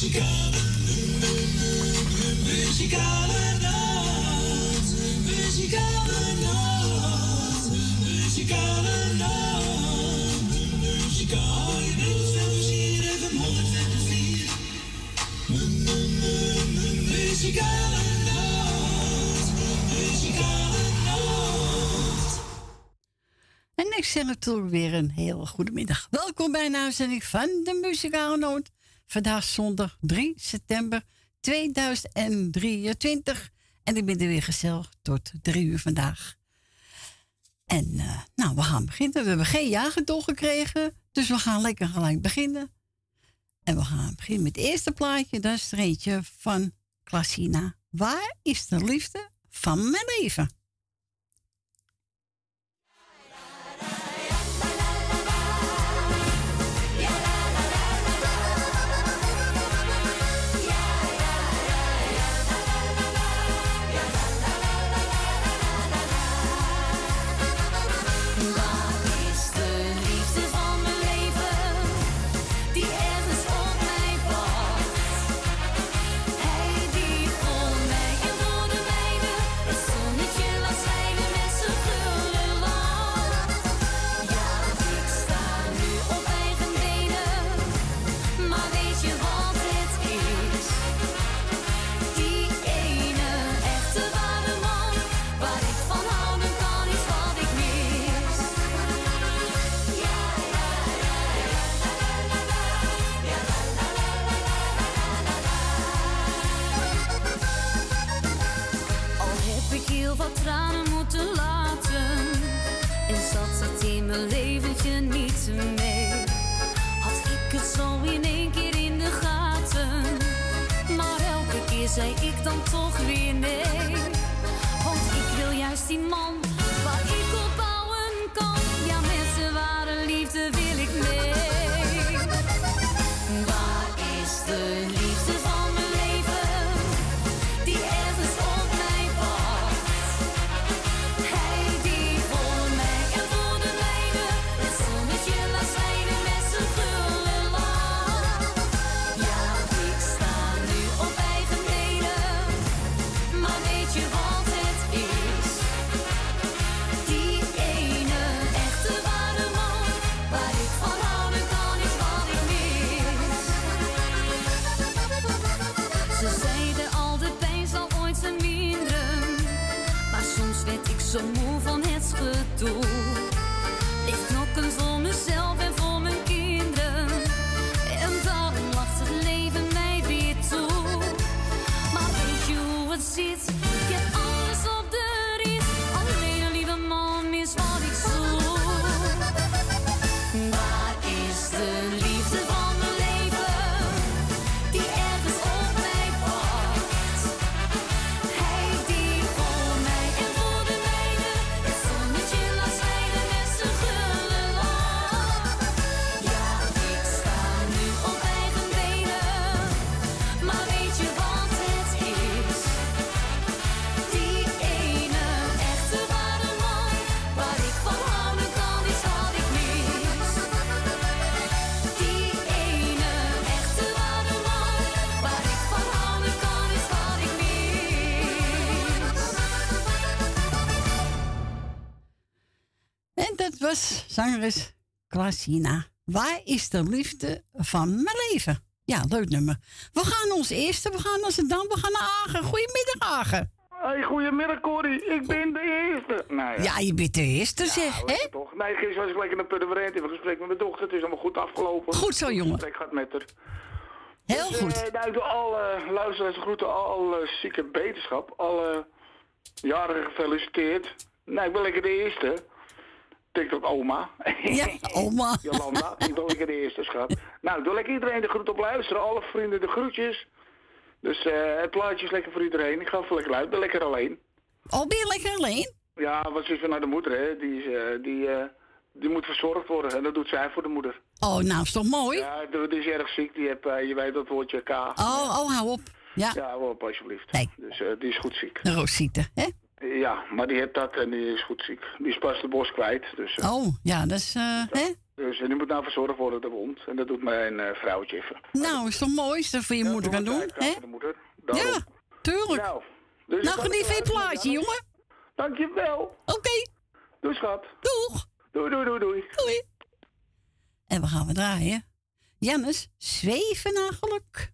Muzikale, muzikale nacht. Muzikale nacht. Muzikale nacht. Muzikale nacht. Muzikale nacht. Muzikale nacht. En ik zeg natuurlijk weer een hele goede middag. Welkom bij een uitzending van de Muzikale Noot. Vandaag zondag 3 september 2023. En ik ben er weer gezellig tot drie uur vandaag. En eh, nou, we gaan beginnen. We hebben geen jaargetol gekregen. Dus we gaan lekker gelijk beginnen. En we gaan beginnen met het eerste plaatje. Dat is er eentje van Klassina. Waar is de liefde van mijn leven? Zangeres Klasina. Waar is de liefde van mijn leven? Ja, leuk nummer. We gaan ons eerste, we gaan naar Zandam, we gaan naar Agen. Goedemiddag, Agen. Hey, goedemiddag Corrie, ik ben de eerste. Nou ja, Ja, je bent de eerste, zeg, hè? het toch? Nee, gisteren was ik lekker naar Purmerend in gesprek met mijn dochter. Het is allemaal goed afgelopen. Goed zo, jongen. gesprek gaat met haar. Heel Dus, goed. eh, nou, alle luisteraars groeten, alle zieke beterschap. Alle jarigen gefeliciteerd. Nou, ik ben lekker de eerste. TikTok oma. Ja, oma. Jolanda, ik ben lekker de eerste, schat. Nou, ik doe lekker iedereen de groet op luisteren. Alle vrienden de groetjes. Dus eh, het plaatje is lekker voor iedereen. Ik ga even lekker. Ik ben lekker alleen. Oh, ben je lekker alleen? Ja, wat is er naar de moeder, hè? Die, is, eh, die, eh, die moet verzorgd worden. En dat doet zij voor de moeder. Oh, nou, is toch mooi? Ja, die is erg ziek. Die heb, je weet dat woordje K. Oh, oh, hou op. Ja, Ja, hou op alsjeblieft. Nee. Dus die is goed ziek. Rosita, hè? Ja, maar die heeft dat en die is goed ziek. Die is pas de bos kwijt. Dus, eh, Oh, ja, dat is, eh, hè? Dus en die moet nou verzorgd worden, de wond. En dat doet mijn eh, vrouwtje even. Nou, is toch mooi dat voor je Ja, moeder kan doe doen, hè? Ja, tuurlijk. Nou, dus Nou, geniet van je plaatje, jongen. Dankjewel. Oké, Doei, schat. doeg. Doei, doei, doei, doei. Doei. En we gaan we draaien. Jannes, zweven naar geluk.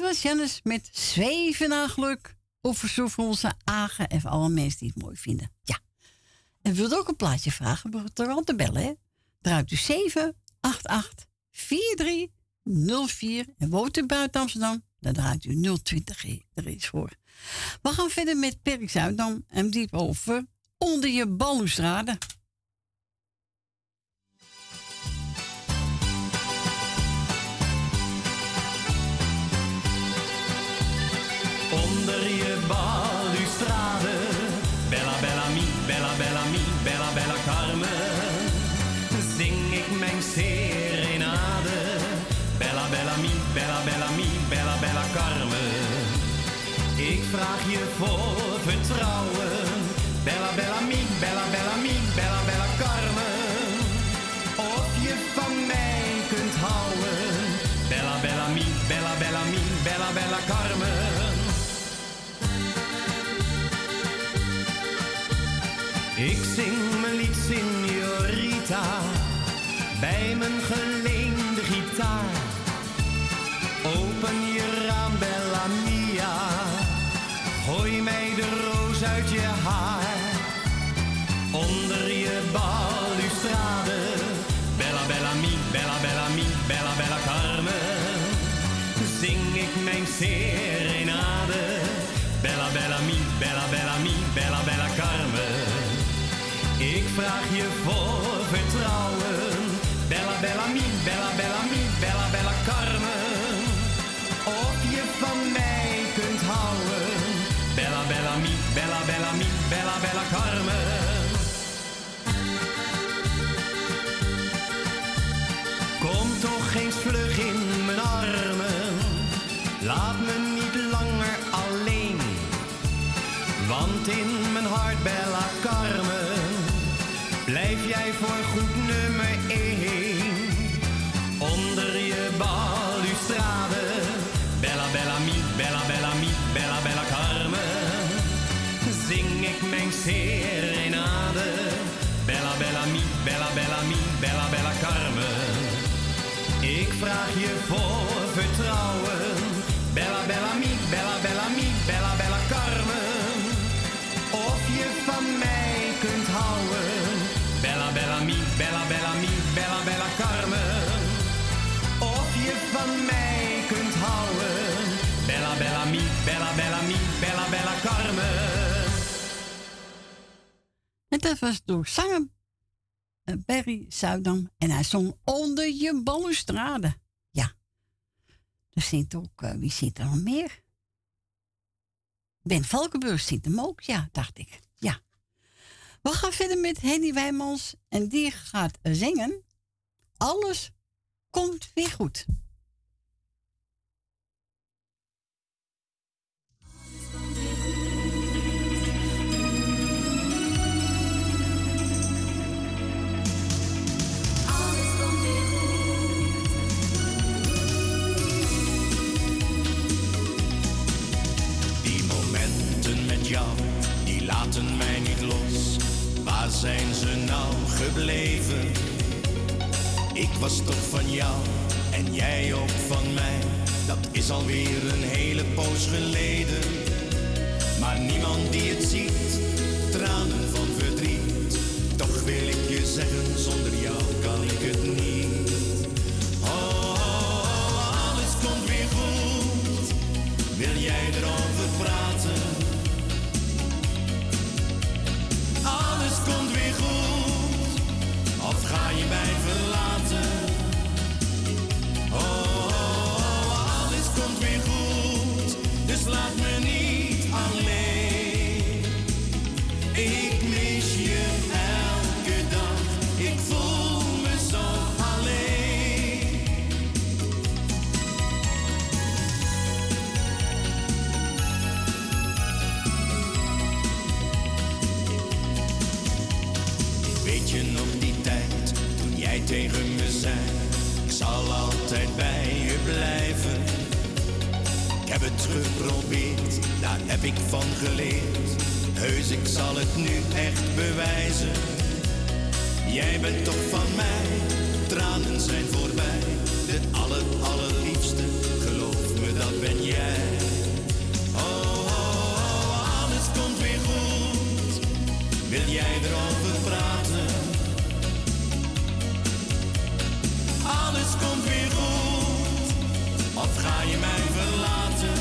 Was Jannes met zweven naar geluk. Op verzoek van onze Agen en voor alle mensen die het mooi vinden. Ja. En wilt ook een plaatje vragen, begint er te bellen, hè? Draait u 788 4304 en woont u buiten Amsterdam, dan draait u 020 er is voor. We gaan verder met Perk Zuidam en diep over onder je balustrade. Bella Bella Bella Carmen. Kom toch eens vlug in mijn armen. Laat me niet langer alleen. Want in mijn hart, Bella Carmen, blijf jij voor goed Dat was door zanger eh, Barry Zuidam. En hij zong Onder je balustrade. Ja. Er zit ook, eh, wie zit er nog meer? Ben Valkenburg zit hem ook, ja, dacht ik. Ja. We gaan verder met Henny Wijmans. En die gaat zingen. Alles komt weer goed. Waar zijn ze nou gebleven? Ik was toch van jou en jij ook van mij. Dat is alweer een hele poos geleden. Maar niemand die het ziet, tranen van verdriet. Toch wil ik je zeggen, zonder geprobeerd, daar heb ik van geleerd. Heus, ik zal het nu echt bewijzen. Jij bent toch van mij, tranen zijn voorbij. De aller, allerliefste, geloof me, dat ben jij. Oh, oh, oh, alles komt weer goed. Wil jij erover praten? Alles komt weer goed. Of ga je mij verlaten?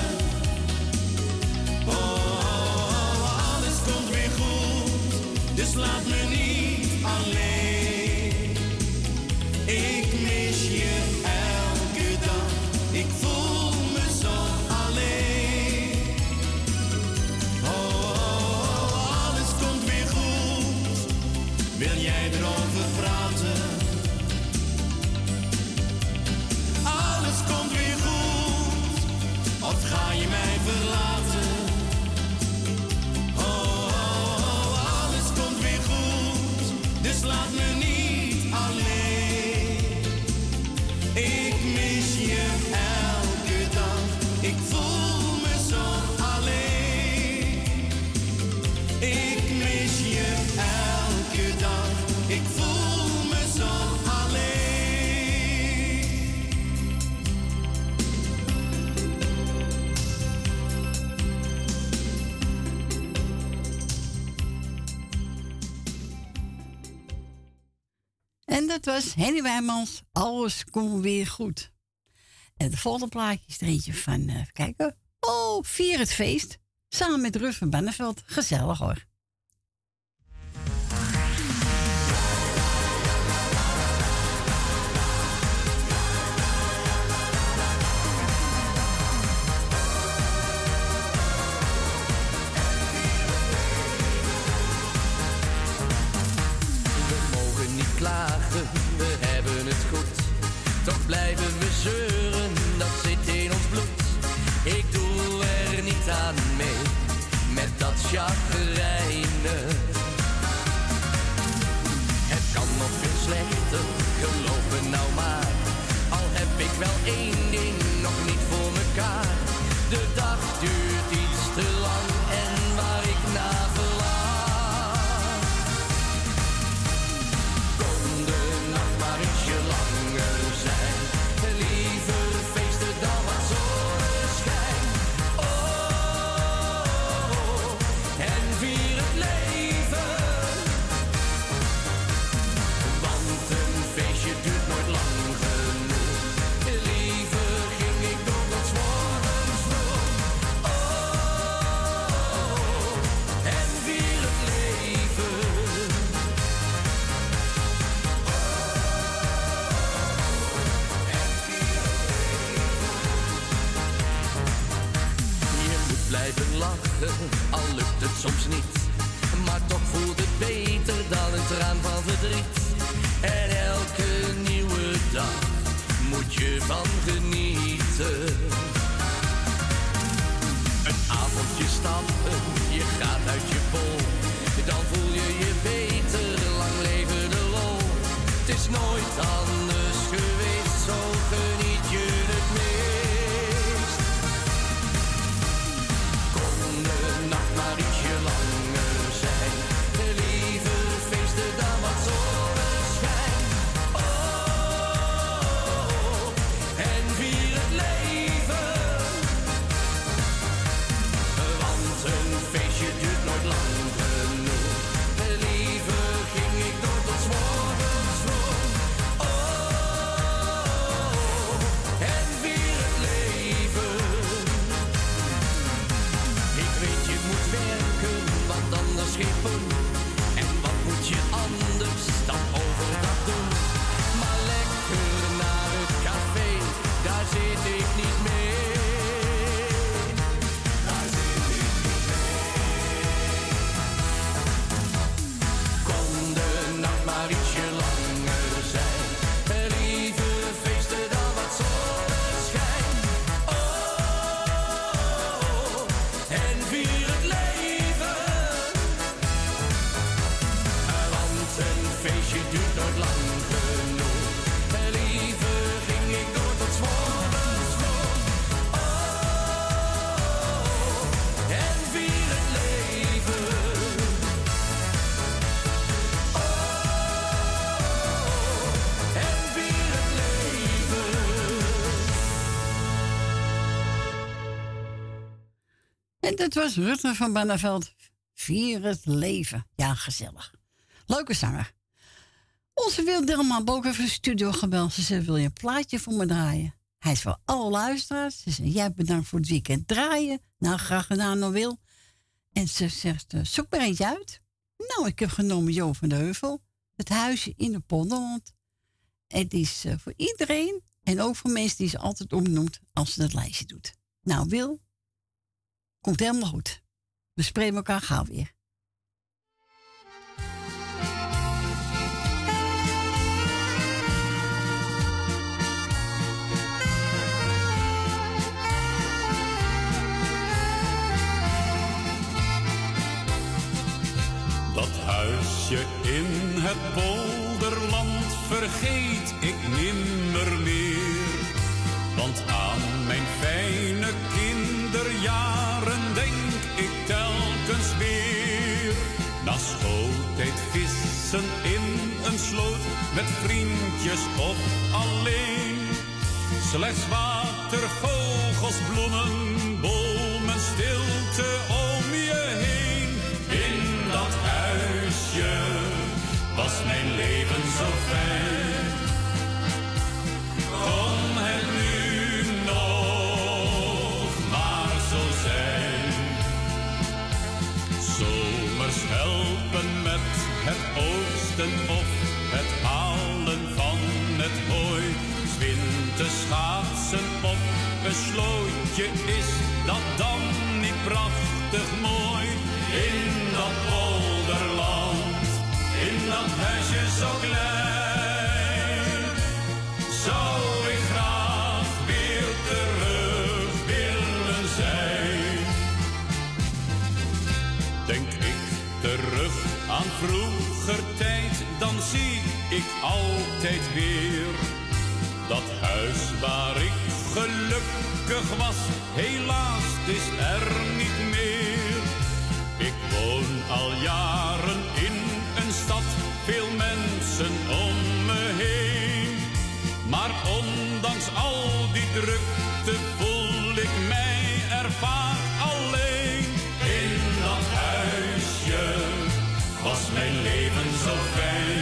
Dus En dat was Henny Wijmans. Alles komt weer goed. En de volgende plaatje is er eentje van, even kijken. Oh, vier het feest. Samen met Rus van Benneveld. Gezellig hoor. Zeuren, dat zit in ons bloed. Ik doe er niet aan mee, met dat chagrijnen. Het kan nog veel slechter, geloof nou maar. Al heb ik wel één ding nog niet voor soms niet. Maar toch voelt het beter dan een traan van verdriet. En elke nieuwe dag moet je van genieten. Een avondje stappen, je gaat uit je bol. Dan voel je je beter, lang leven de lol. Het is nooit anders Dat was Rutte van Banneveld. Vier het leven. Ja, gezellig. Leuke zanger. Onze Wil Dilma Book heeft de studio gebeld. Ze zei, wil je een plaatje voor me draaien? Hij is voor alle luisteraars. Ze zei, jij bedankt voor het weekend draaien. Nou, graag gedaan, nog Wil. En ze zegt, eh, zoek maar eentje uit. Nou, ik heb genomen Jo van de Heuvel. Het huisje in de Polderland. Het is eh, voor iedereen. En ook voor mensen die ze altijd opnoemt als ze dat lijstje doet. Nou, Wil, komt helemaal goed. We spreken elkaar gauw weer. Dat huisje in het polderland vergeet ik nimmer meer. Want aan alleen. Slechts water, vogels, bloemen, was, helaas is er niet meer. Ik woon al jaren in een stad, veel mensen om me heen. Maar ondanks al die drukte voel ik mij er vaak alleen. In dat huisje was mijn leven zo fijn.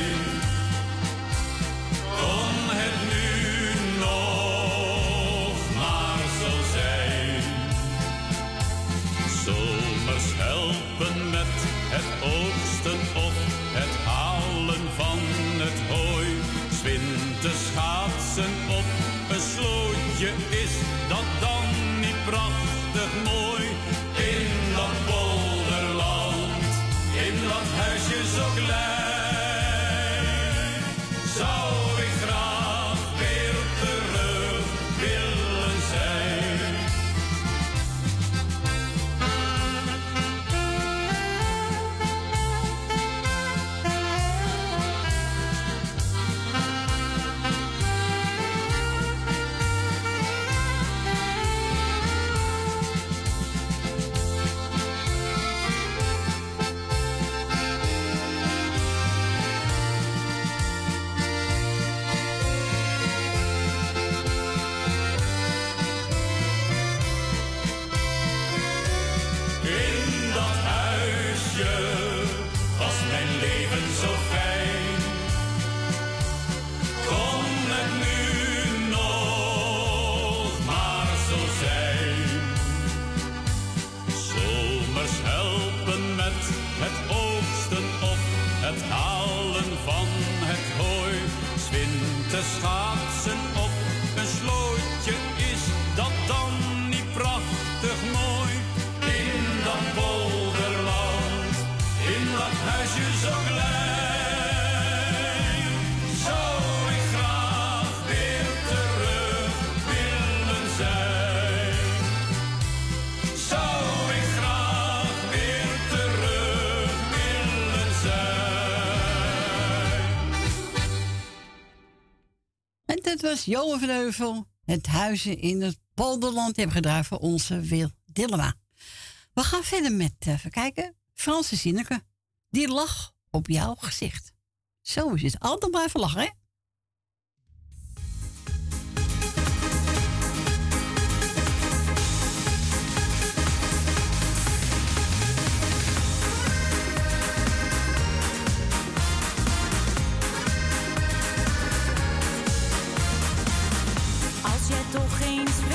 dat was Johan van Heuvel, het huizen in het Polderland. Hebben gedraaid voor onze Wil Dillema. We gaan verder met, eh, even kijken, Franse Zinneke. Die lag op jouw gezicht. Zo is het. Altijd maar lachen, hè? means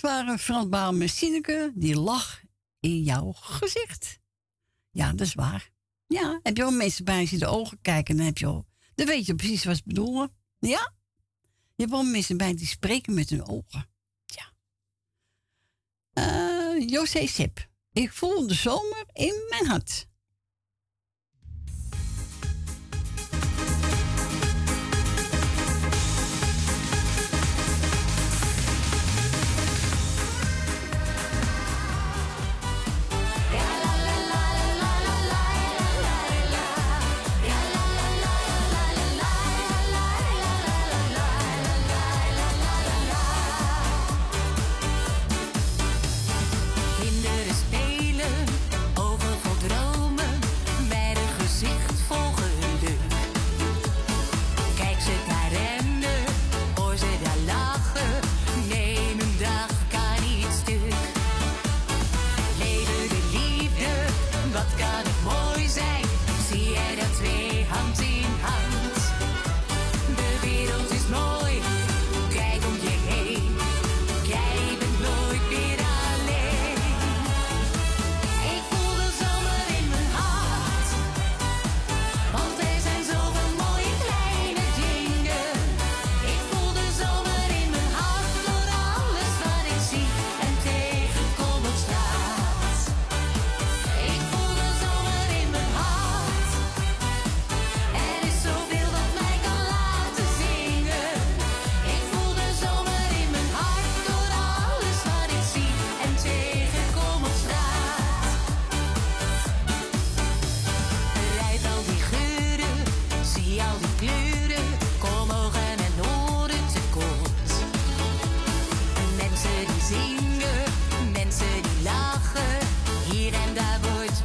dit waren Frans die lag in jouw gezicht. Ja, dat is waar. Ja, heb je al mensen bij als de ogen kijken, dan heb je. Dan weet je precies wat ze bedoelen. Ja? Je hebt wel mensen bij die spreken met hun ogen. Ja. Eh, José Sip. Ik voel de zomer in mijn hart.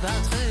battre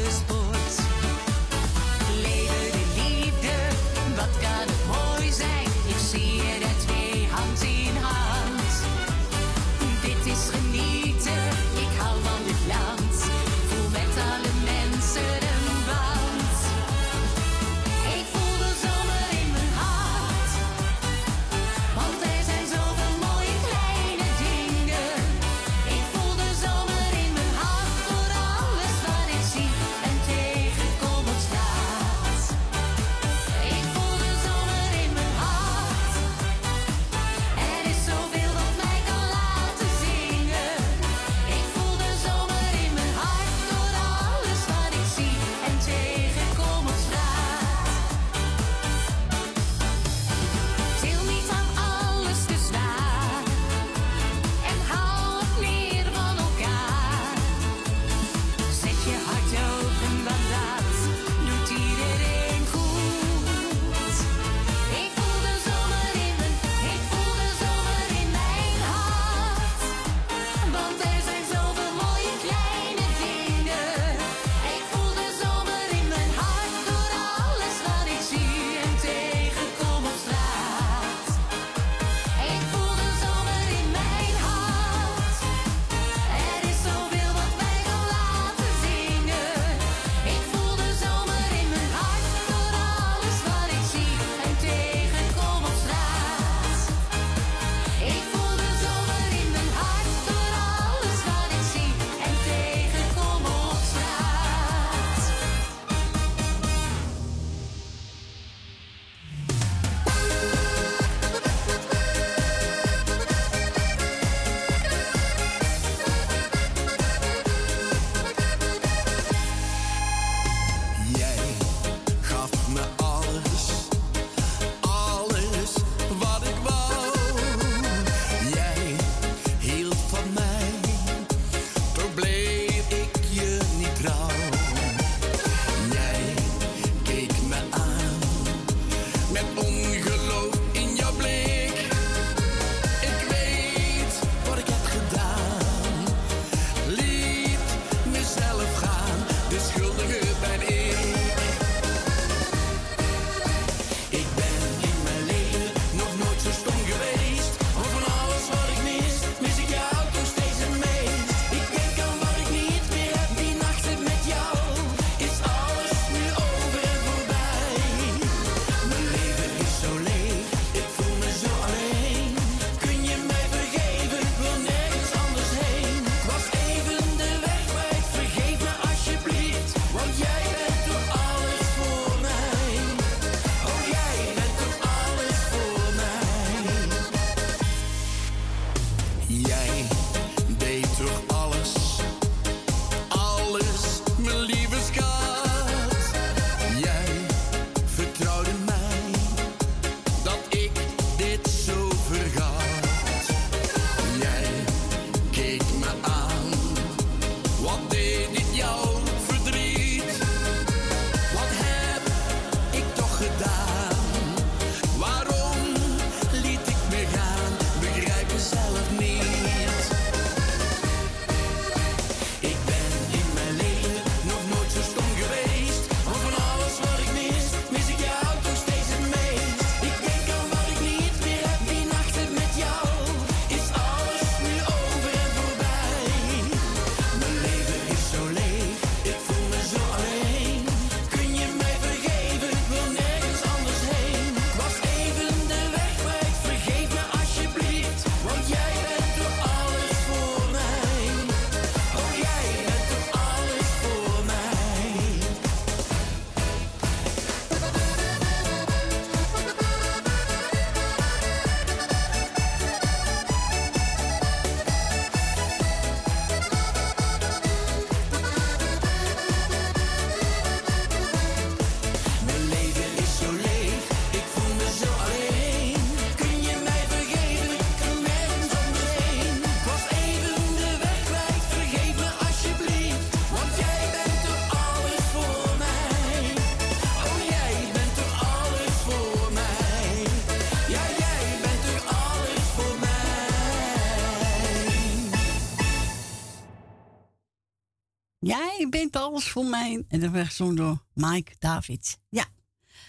bent alles voor mij. En dat werd gezongen door Mike Davids. Ja.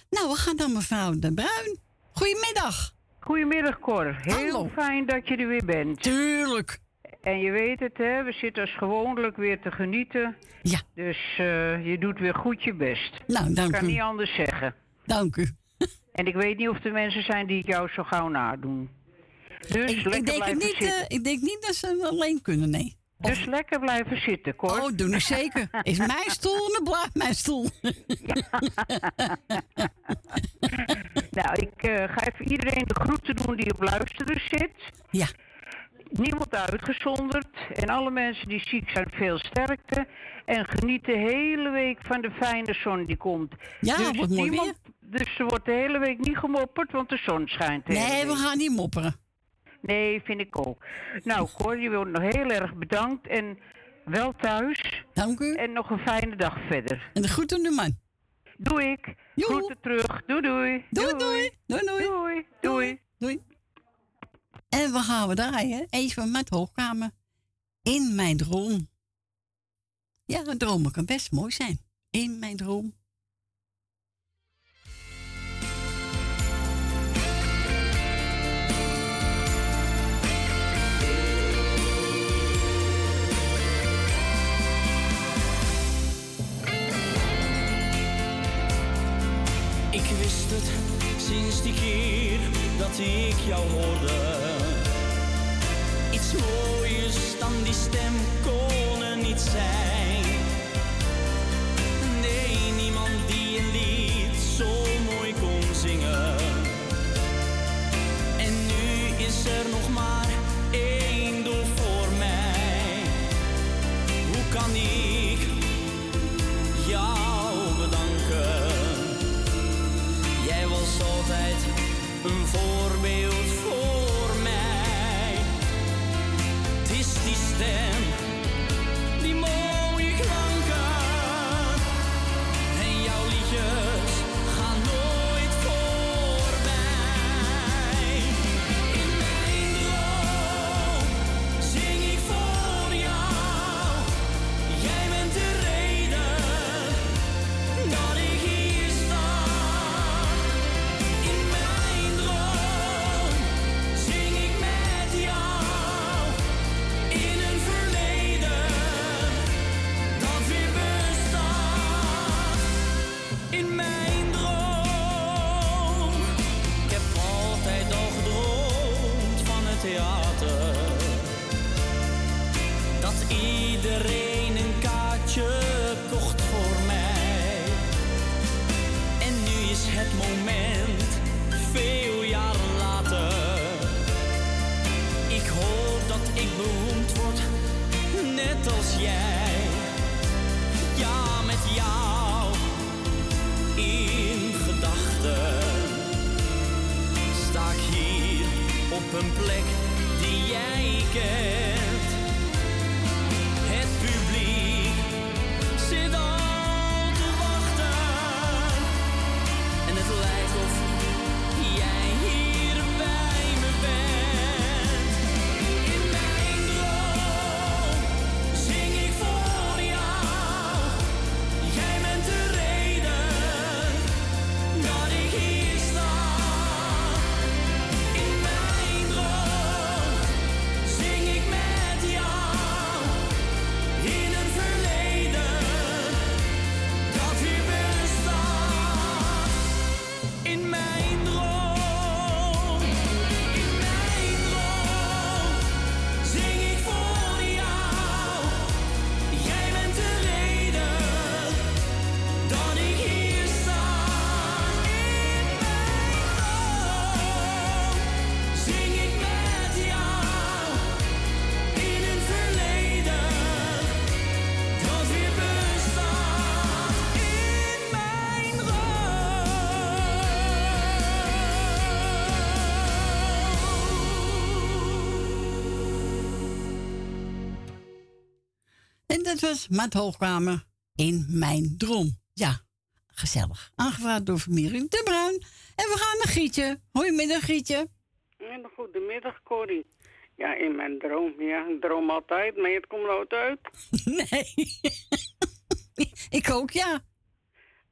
Nou, we gaan naar mevrouw De Bruin. Goedemiddag. Goedemiddag Cor. Heel Hallo. fijn dat je er weer bent. Tuurlijk. En je weet het hè, we zitten als gewoonlijk weer te genieten. Ja. Dus eh, je doet weer goed je best. Nou, dank Ik kan u. niet anders zeggen. Dank u. En ik weet niet of er mensen zijn die het jou zo gauw nadoen. Dus Ik, denk niet, eh, ik denk niet dat ze het alleen kunnen, nee. Dus lekker blijven zitten, Cor. Oh, doe ik zeker. Is mijn stoel en dan blijft mijn stoel. Nou, ik eh, ga even iedereen de groeten doen die op luisteren zit. Ja. Niemand uitgezonderd. En alle mensen die ziek zijn, veel sterkte. En geniet de hele week van de fijne zon die komt. Ja, dus mooi niemand- Dus er wordt de hele week niet gemopperd, want de zon schijnt. Nee, we gaan niet mopperen. Nee, vind ik ook. Nou, Cor, je wordt nog heel erg bedankt. En wel thuis. Dank u. En nog een fijne dag verder. En de groeten aan de man. Doe ik. Groeten terug. Doei doei. Doei, doei. Doei, doei. Doei. Doei. Doei. En we gaan we draaien. Even met hoogkamer. In mijn droom. Ja, een droom kan best mooi zijn. In mijn droom. Keer dat ik jou hoorde. Iets mooiers dan die stem kon er niet zijn. Een plek die jij kent. Maat Hoogkamer in mijn droom. Ja, gezellig. Aangevraagd door familie De Bruin. En we gaan naar Gietje. Goedemiddag, Gietje. Goedemiddag, Corrie. Ja, in mijn droom. Ja, ik droom altijd, maar het komt nooit uit. Nee. ook, ja.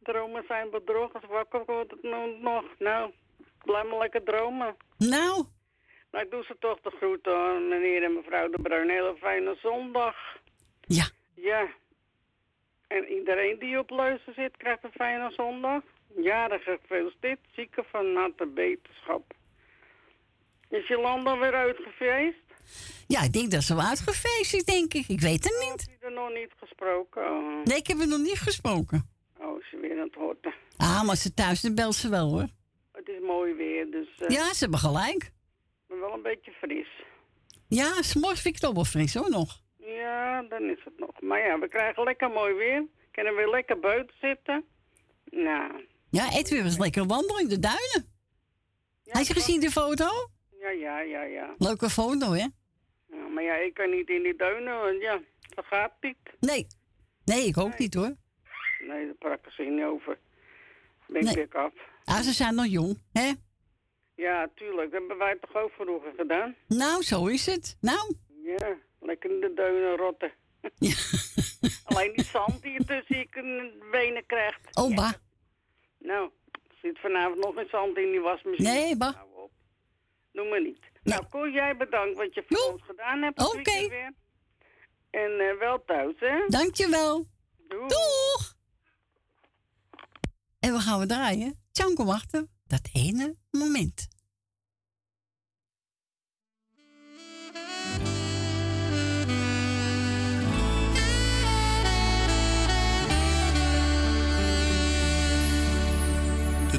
Dromen zijn bedrog. Als ik wakker word het nog. Nou, blijf maar lekker dromen. Nou, Nou, ik doe ze toch de groeten aan meneer en mevrouw De Bruin. Hele fijne zondag. Ja. Ja. En iedereen die op luister zit, krijgt een fijne zondag. Jarige gefeliciteerd. Zieken van harte beterschap. Is je land alweer uitgefeest? ja, ik denk dat ze wel uitgefeest is, denk ik. Ik weet het niet. Heb je er nog niet gesproken? Oh, Nee, ik heb er nog niet gesproken. oh ze weer aan het horten. Ah, maar ze thuis is, dan belt ze wel, hoor. Het is mooi weer, dus eh, Ja, ze hebben gelijk. ben wel een beetje fris. Ja, s'morgens vind ik het ook wel fris, hoor, nog. Ja, dan is het nog. Maar ja, we krijgen lekker mooi weer. Kunnen weer lekker buiten zitten. Nou, Ja, Edwin was lekker wandelen in de duinen. Hij je gezien de foto? ja, ja, ja, ja. Leuke foto, hè? Ja, maar ja, ik kan niet in die duinen, want ja, dat gaat niet. Nee. Nee, ik ook niet, hoor. Nee, daar prakken ze niet over. Ben Nee. ik af. Ah, ze zijn nog jong, hè? Ja, tuurlijk. Dat hebben wij toch ook vroeger gedaan? Nou, zo is het. Nou, Ja, lekker in de duinen rotten. Alleen die zand die je tussen je benen krijgt. oh, bah. Nou, er zit vanavond nog een zand in die wasmachine. Nee, bah. Hou op. Doe maar niet. Nou, Koen, jij bedankt wat je voor ons gedaan hebt. Oké. Oké. weer. En eh, wel thuis, hè? Dankjewel. Doei. Doeg! En we gaan we draaien. Tjanko wachten. Dat ene moment.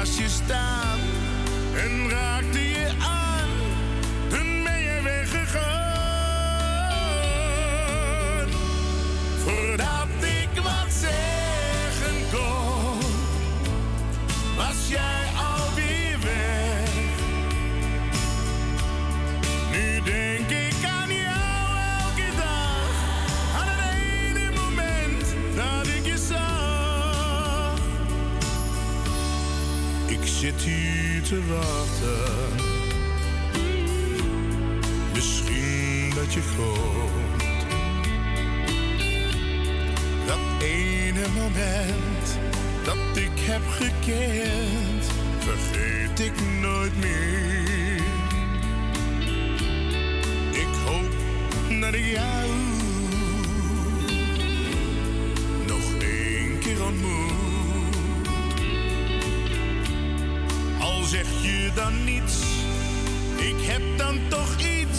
Naast je staan en raakte je aan. Toen ben je weggegaan. Te. Misschien dat je komt. Dat ene moment dat ik heb gekend, vergeet ik nooit meer. Ik hoop dat ik jou dan niets, ik heb dan toch iets.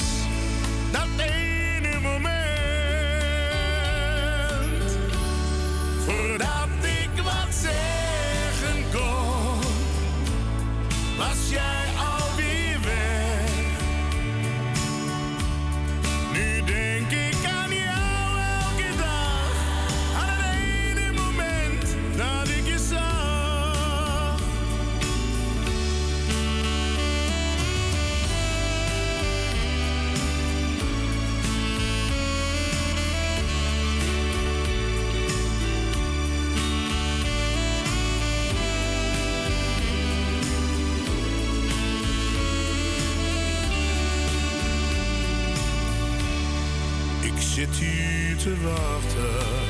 Te wachten.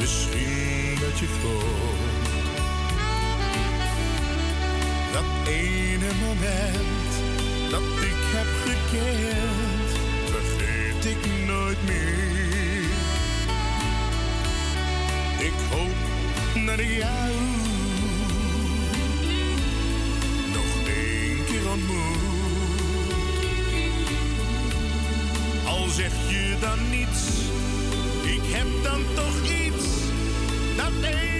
Misschien dat je komt. Dat ene moment dat ik heb gekend, vergeet ik nooit meer. Ik hoop dat ik jou zeg je dan niets, ik heb dan toch iets. Dat ene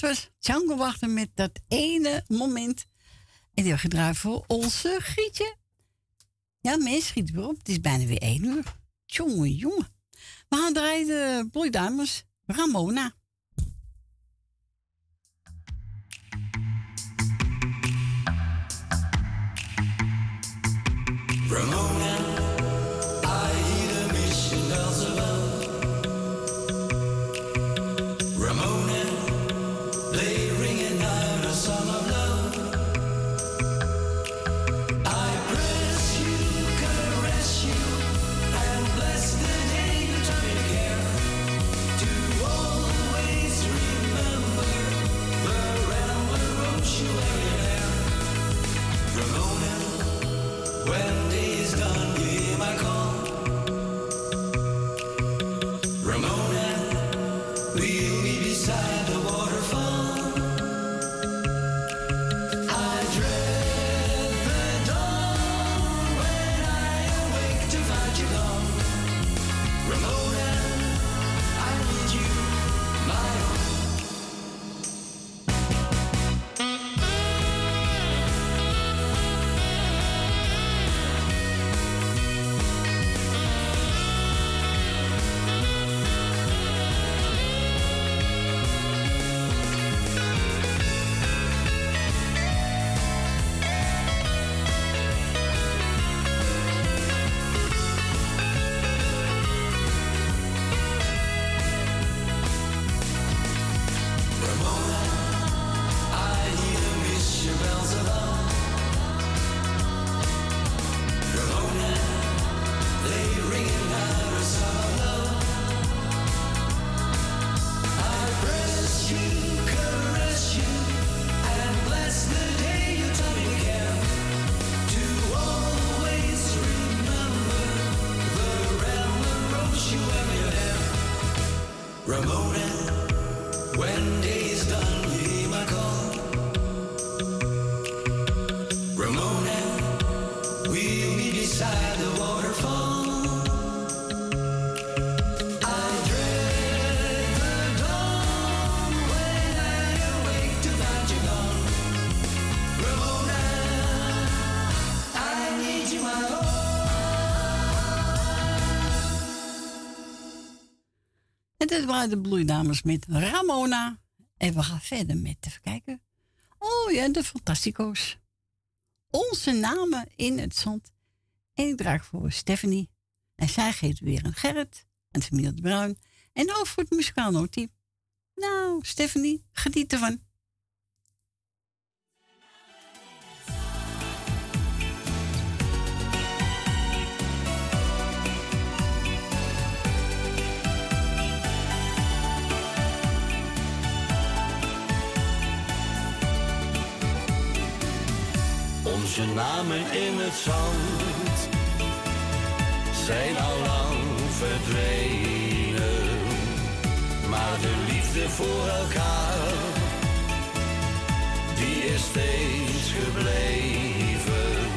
dat was Django Wachten met dat ene moment. En die gedraaid voor onze Grietje. Ja, mensen schiet weer op. Het is bijna weer één uur. Jongen, jongen. We gaan draaien de Bloei Dames Ramona. Ramona, Waren de bloeidames met Ramona. En we gaan verder met, even kijken. Oh ja, de Fantastico's. Onze namen in het zand. En ik draag voor Stephanie. En zij geeft weer een Gerrit. En familie Bruin. En ook voor het muzikaal noodteam. Nou, Stephanie, geniet ervan. Onze namen in het zand zijn al lang verdwenen. Maar de liefde voor elkaar, die is steeds gebleven.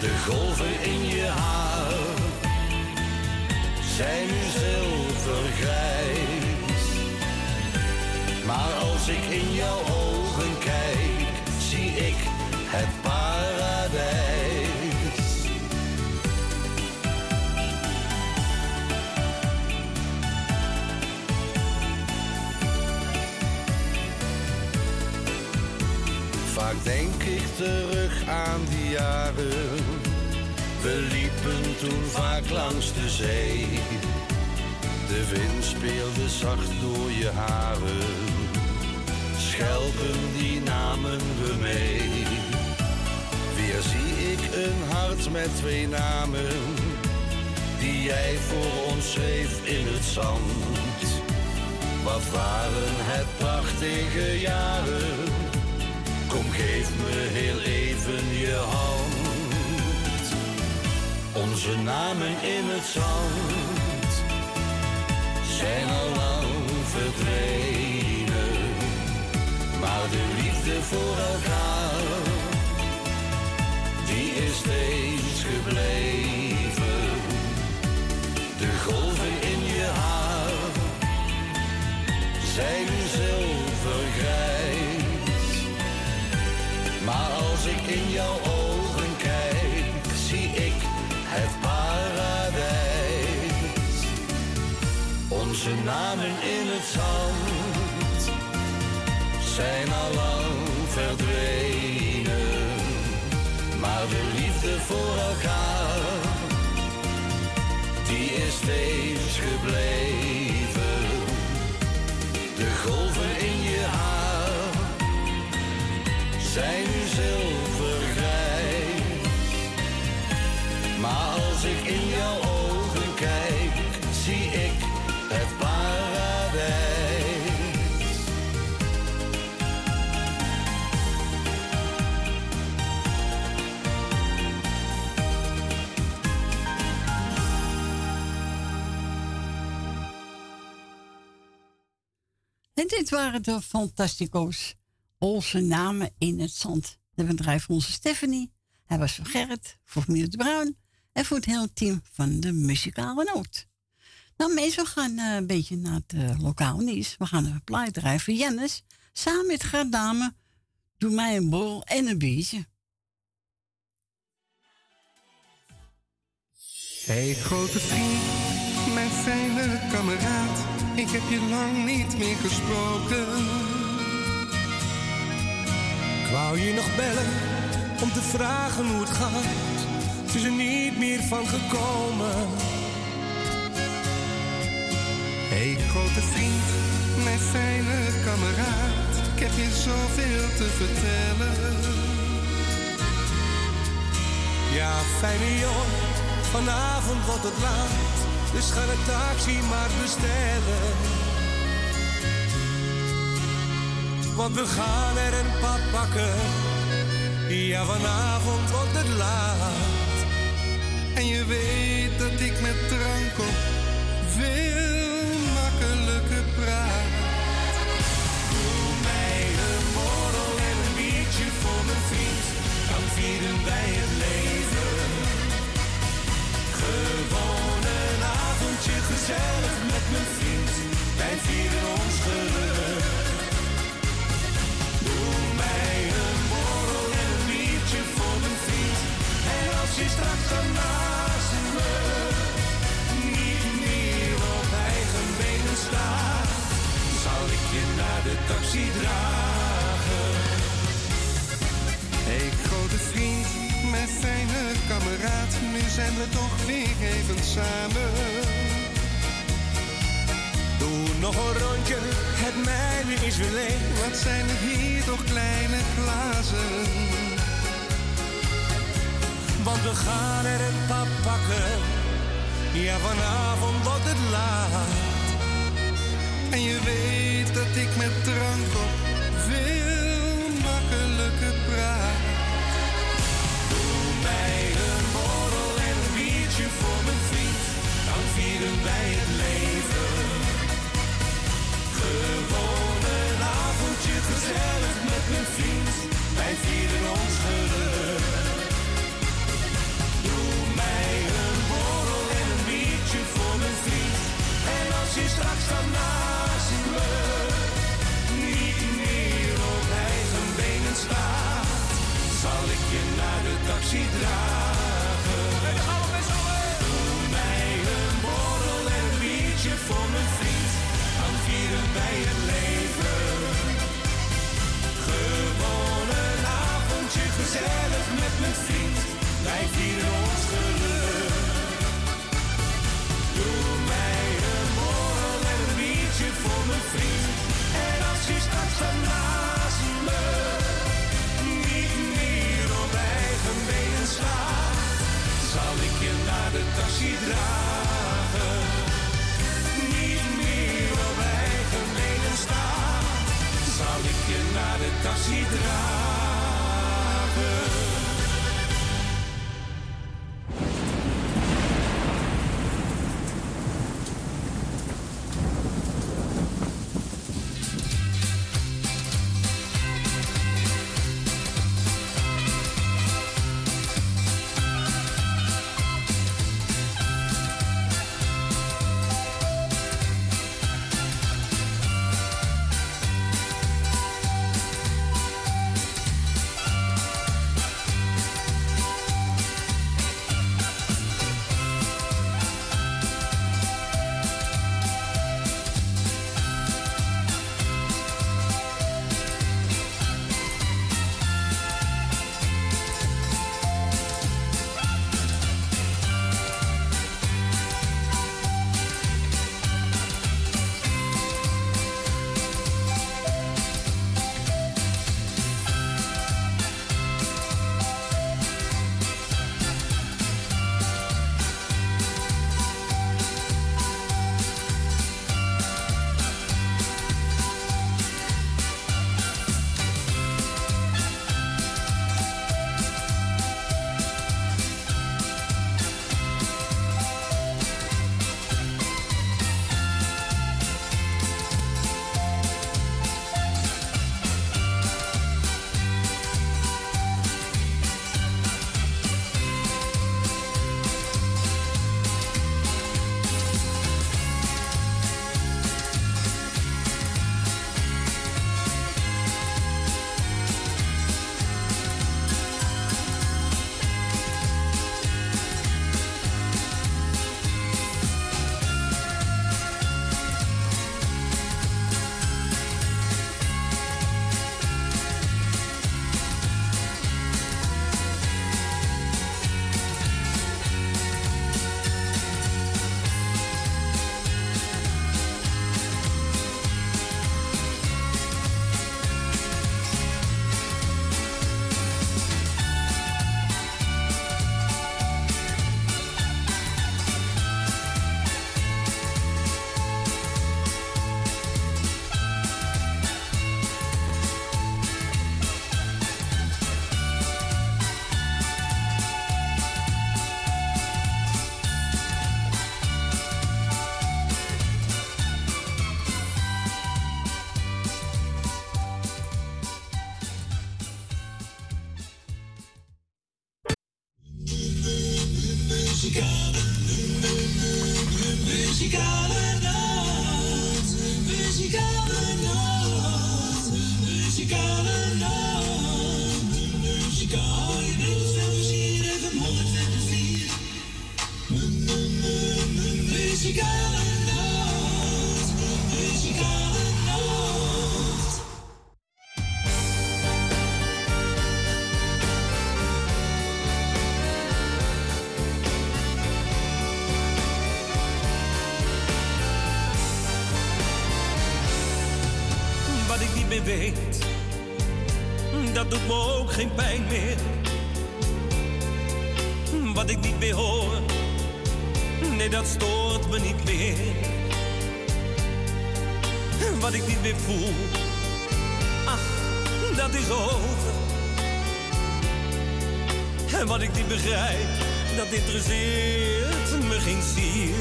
De golven in je haar zijn nu zilvergrijs. Maar als ik in jouw ogen terug aan die jaren. We liepen toen vaak langs de zee. De wind speelde zacht door je haren. Schelpen die namen we mee. Weer zie ik een hart met twee namen. Die jij voor ons schreef in het zand. Wat waren het prachtige jaren. Kom geef me heel even je hand. Onze namen in het zand zijn al lang verdwenen. Maar de liefde voor elkaar, die is steeds gebleven. De golven in je haar zijn nu zilver in jouw ogen kijk, zie ik het paradijs. Onze namen in het zand zijn al lang verdwenen. Maar de liefde voor elkaar, die is steeds gebleven. De golven zijn nu zilvergrijs. Maar als ik in jouw ogen kijk, zie ik het paradijs. En dit waren de Fantastico's. Onze namen in het zand. De bedrijf van onze Stephanie. Hij was voor Gerrit, voor de Bruin. En voor het hele team van de muzikale noot. Nou we gaan eh, een beetje naar het eh, lokaal nieuws. We gaan een plaat voor Jennis. Samen met Gardame. Doe mij een borrel en een biertje. Hey grote vriend, mijn fijne kameraad, ik heb je lang niet meer gesproken. Wou je nog bellen om te vragen hoe het gaat. Het is er niet meer van gekomen. Hey grote vriend, mijn fijne kameraad, ik heb je zoveel te vertellen. Ja, fijne jongen, vanavond wordt het laat. Dus ga de taxi maar bestellen. Want we gaan er een pad pakken. Ja, vanavond wordt het laat. En je weet dat ik met drank op veel makkelijker praat. Doe mij een borrel en een biertje voor mijn vriend. Dan vieren wij het leven. Gewoon een avondje gezellig je straks dan naast me niet meer op eigen benen staat, zal ik je naar de taxi dragen. Hey grote vriend, mijn fijne kameraad, nu zijn we toch weer even samen. Doe nog een rondje, het mijne is weer leeg. Wat zijn er hier toch kleine glazen? Want we gaan er een paar pakken. Ja, vanavond wordt het laat. En je weet dat ik met drank op veel makkelijker praat. Doe mij een borrel en een biertje voor mijn vriend. Dan vieren wij het geen pijn meer. Wat ik niet meer hoor, nee dat stoort me niet meer. Wat ik niet meer voel, ach, dat is over. En wat ik niet begrijp, dat interesseert me geen zier.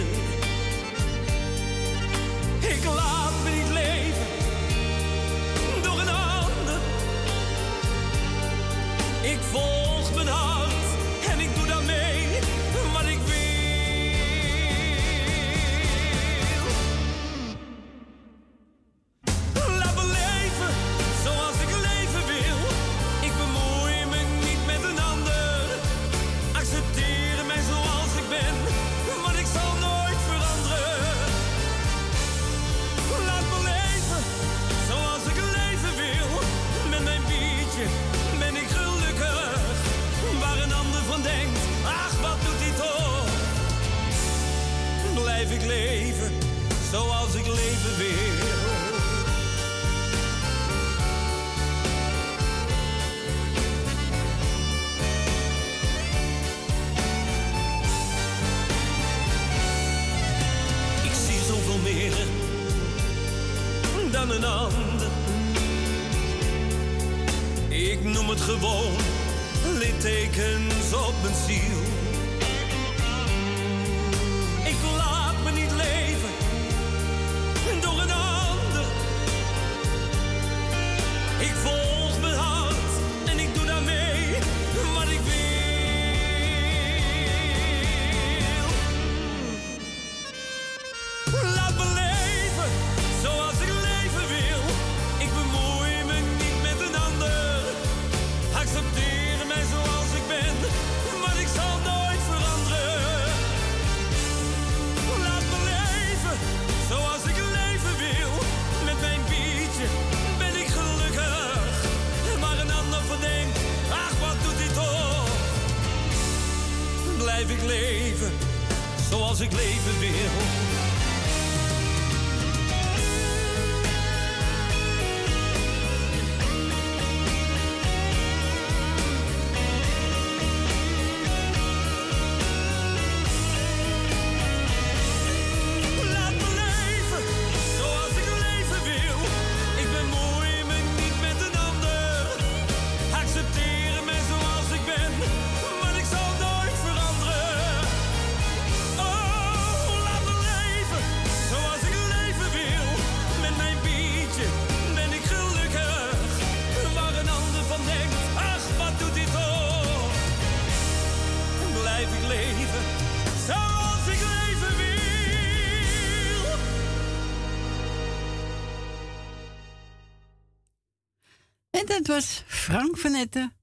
Dat was Frank van Etten.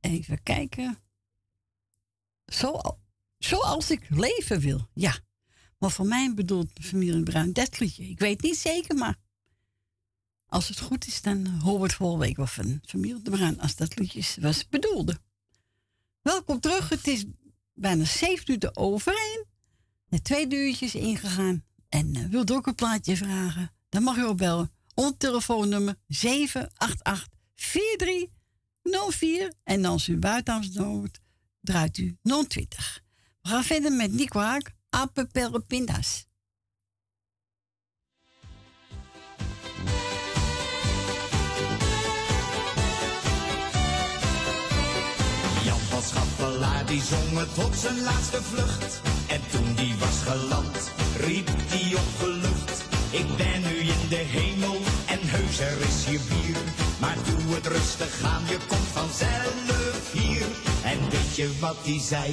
Even kijken. Zo, zoals ik leven wil. Ja. Maar voor mij bedoelt familie Bruin dat liedje. Ik weet niet zeker, maar als het goed is, dan we het volgende week wel van familie de Bruin. Als dat liedje was bedoelde. Welkom terug. Het is bijna zeven minuten over één. Net twee uurtjes ingegaan. En uh, wilt ook een plaatje vragen? Dan mag u opbellen. Ons telefoonnummer 788 4304. En als u buiten Amsterdam woont, draait u 020. We gaan verder met Nico Haak. Pinda's. Jan van Schappelaar die zong het tot zijn laatste vlucht. En toen die was geland, riep die opgelucht. Ik ben nu in de hemel en heus er is hier bier. Maar doe het rustig aan, je komt vanzelf hier. En weet je wat die zei?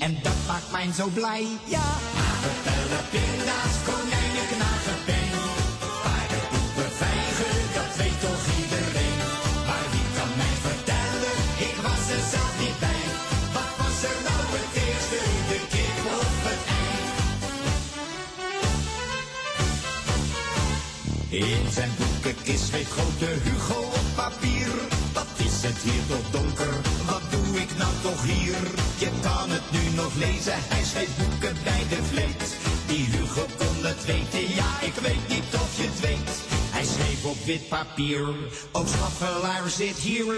En dat maakt mij zo blij. Ja, aardappellen, pinda's, konijnen, knagen, pen. Paardenpoepen, vijgen, dat weet toch iedereen. Maar wie kan mij vertellen? Ik was er zelf niet bij. Wat was er nou het eerste? De kip of het ei? In zijn boekenkist schreef grote Hugo het hier toch donker? Wat doe ik nou toch hier? Je kan het nu nog lezen, hij schreef boeken bij de vleet. Die Hugo kon het weten, ja, ik weet niet of je het weet. Hij schreef op wit papier, ook schaffelaar zit hier.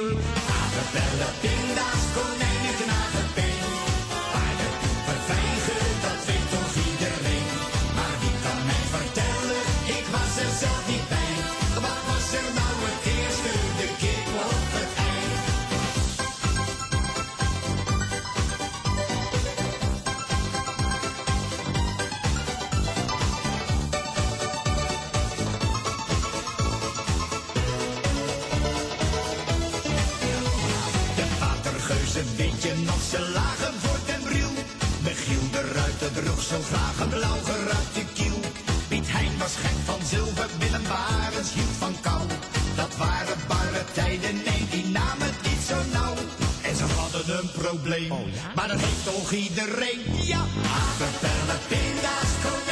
Aardappellen, pinda's, konijnen, zo graag een blauw geruite kiel. Piet Hein was gek van zilver, Willem Barens hield van kou. Dat waren barre tijden, nee, die namen het niet zo nauw. En ze hadden een probleem, maar dat heeft toch iedereen. Ja, aardappellen, pinda's, konijnen,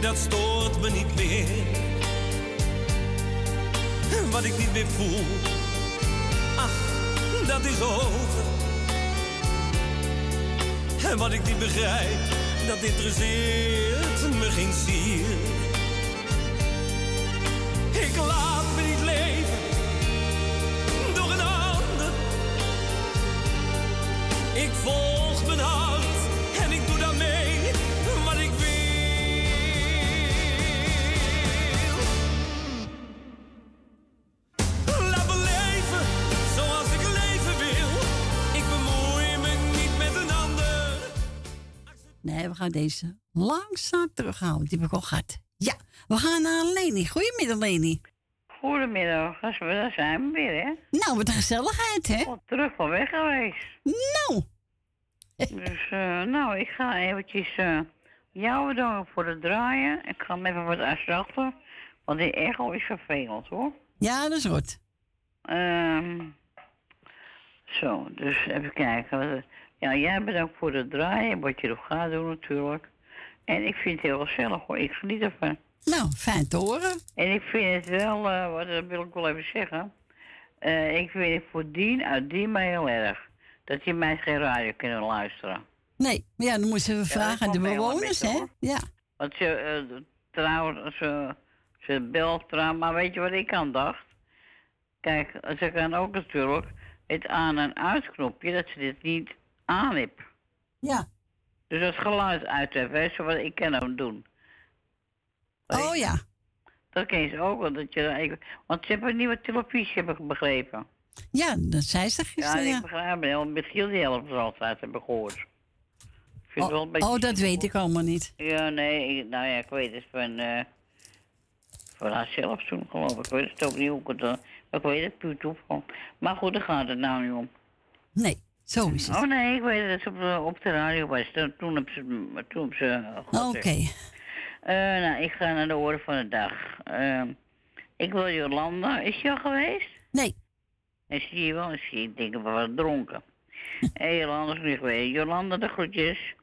dat stoort me niet meer. Wat ik niet meer voel, ach, dat is over. En wat ik niet begrijp, dat interesseert me geen zier. Ik laat me niet leven door een ander. Ik volg gaan deze langzaam terughalen. Die heb ik al gehad. Ja, we gaan naar Leni. Goedemiddag, Leni. Goedemiddag, daar zijn- daar zijn we weer, hè? Nou, wat een gezelligheid, hè? terug van weg geweest. Nou. Dus, eh, nou, ik ga eventjes eh, jou bedanken voor het draaien. Ik ga hem even wat afzachten, want die echo is vervelend, hoor. Ja, dat is goed. Ehm, zo, dus even kijken. Ja, jij bedankt voor het draaien, wat je nog gaat doen natuurlijk. En ik vind het heel gezellig hoor, ik geniet ervan. Nou, fijn te horen. En ik vind het wel, eh, wat dat wil ik wel even zeggen. Eh, ik vind het voor Dien uit Dien mij heel erg. Dat die mij geen radio kunnen luisteren. Nee, maar ja, dan moeten we vragen aan de bewoners, hè? Ja. Want ze, eh, trouwens, ze, ze belt trouw, maar weet je wat ik aan dacht? Kijk, ze kan ook natuurlijk het aan- en uitknopje, dat ze dit niet Ja. Dus dat geluid uit heeft, weet je wat ik kan hem doen. Oh ja. Dat ken je ook wel, dat je, ik, want ze hebben een nieuwe televisie, heb ik begrepen. Ja, dat zei ze Ja, gisteren. ik Ja, begrijp het. Want Michiel die helpt ze altijd, heb ik gehoord. Ik vind het wel een beetje oh, dat weet ik allemaal niet. Ja, nee, ik- nou ja, ik weet het van, eh van haarzelf toen geloof ik. Ik weet het ook niet hoe ik het, ik weet het puur toeval. Maar goed, daar gaat het nou niet om. Nee, zo is het. Oh nee, ik weet het, dat ze op, de- op de radio was. Toen, heb ze, toen heb ze eh, Oké. Eh, nou, ik ga naar de orde van de dag. Ehm, ik wil Jolanda, is je al geweest? Nee. En zie je wel, zie ik denk ik wel wat dronken. Heel anders nu geweest. Jolanda de groetjes.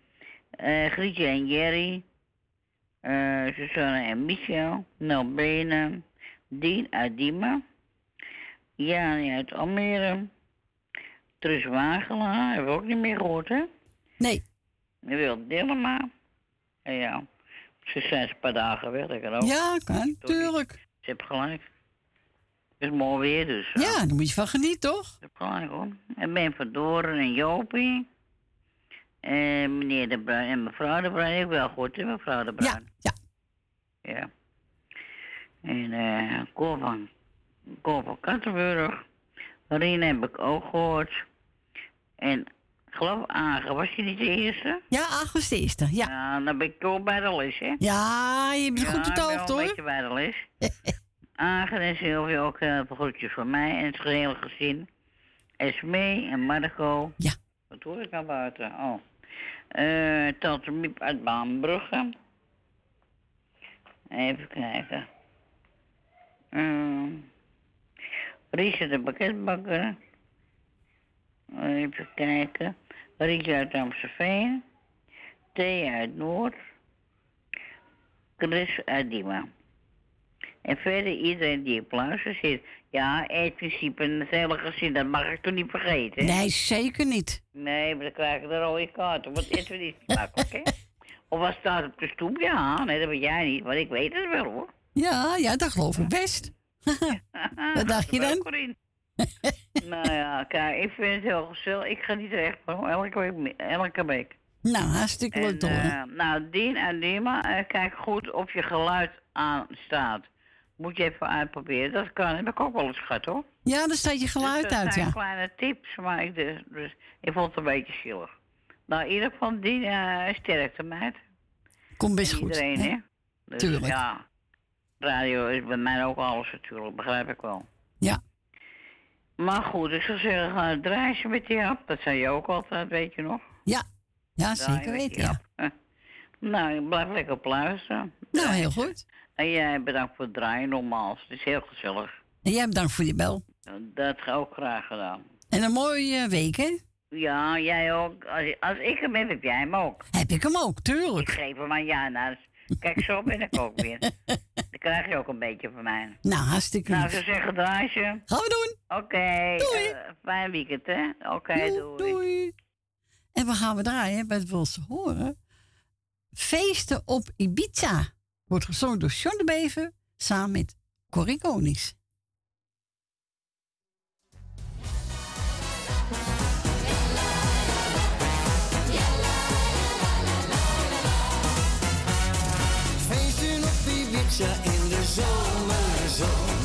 eh Grietje en Jerry. eh Susanne en Michel. Nel Benen. Dien uit Diemen. Jani uit Almere. Trus Wagelaar. Hebben we ook niet meer gehoord, hè? Nee. Wil Dillema. En ja, ze zijn een paar dagen weg. Dat kan ook. Ja, kan, tuurlijk. Ze heeft gelijk. Het is mooi weer, dus. Ja, daar moet je van genieten, toch? Ze heeft gelijk, hoor. En Ben van Doren en Jopie. En meneer De Bruin en mevrouw De Bruin. Ik wel goed, hè, mevrouw De Bruin. Ja, ja. En eh Cor van, Cor van Kattenburg. Rien heb ik ook gehoord. En ik geloof Agen, was je niet de eerste? Ja, Agen was de eerste, ja. Ja, dan ben ik ook bij de les, hè? Ja, je bent goed ik hoogte, wel een hoor. beetje bij de les. Agen en Sylvia ook veel groetjes voor mij en het gehele gezin. Esmee en Marco. Ja. Wat hoor ik nou buiten? Oh. Eh Tante Miep uit Baanbrugge. Even kijken. Riese de pakketbakker. Even kijken. Rietje uit Amstelveen. Thea uit Noord. Chris uit Diemen. En verder iedereen die op luister zit. Ja, het principe en het hele gezin, dat mag ik toch niet vergeten. hè? Nee, zeker niet. Nee, maar dan krijg ik de rode kaart. Want het is niet makkelijk, hè? Of wat staat op de stoep? Ja, nee, dat weet jij niet. Maar ik weet het wel, hoor. Ja, ja, dat geloof ik best. Wat dacht je dan? Nou ja, kijk, ik vind het heel gezellig. Ik ga niet echt elke week. Elke week. Nou, hartstikke leuk horen. eh, nou, Dien en Dima, eh, kijk goed of je geluid aanstaat. Moet je even uitproberen. Dat kan, heb ik ook wel eens gehad, hoor. Ja, dan staat je geluid Dus dat uit, zijn ja. kleine tips, maar ik, dus, dus, ik vond het een beetje zielig. Nou, in ieder geval, Dien, eh sterkte, meid. Komt best En goed. Iedereen, hè? hè? Dus, Tuurlijk. Ja, radio is bij mij ook alles natuurlijk, begrijp ik wel. Ja. Maar goed, ik zou zeggen, ga het draaien met die hap. Dat zei je ook altijd, weet je nog? Ja, ja zeker weten, ja. hap. Nou, ik blijf lekker op luisteren. Nou, heel goed. En jij bedankt voor het draaien, nogmaals. Het is heel gezellig. En jij bedankt voor je bel. Dat ga ik ook graag gedaan. En een mooie week, hè? Ja, jij ook. Als, als ik hem heb, heb jij hem ook. Heb ik hem ook, Ik tuurlijk. geef hem aan Jana. Dus kijk, zo ben ik ook weer. Dan krijg je ook een beetje van mij. Nou, hartstikke Nou, lief. ik zou zeggen, draaisje. Gaan we doen. Oké. eh, fijn weekend, hè? Oké, doei. En we gaan we draaien bij het Wilse Horen. Feesten op Ibiza. Wordt gezongen door John de Bever samen met Corrie Konings. Ibiza in de zomerzon.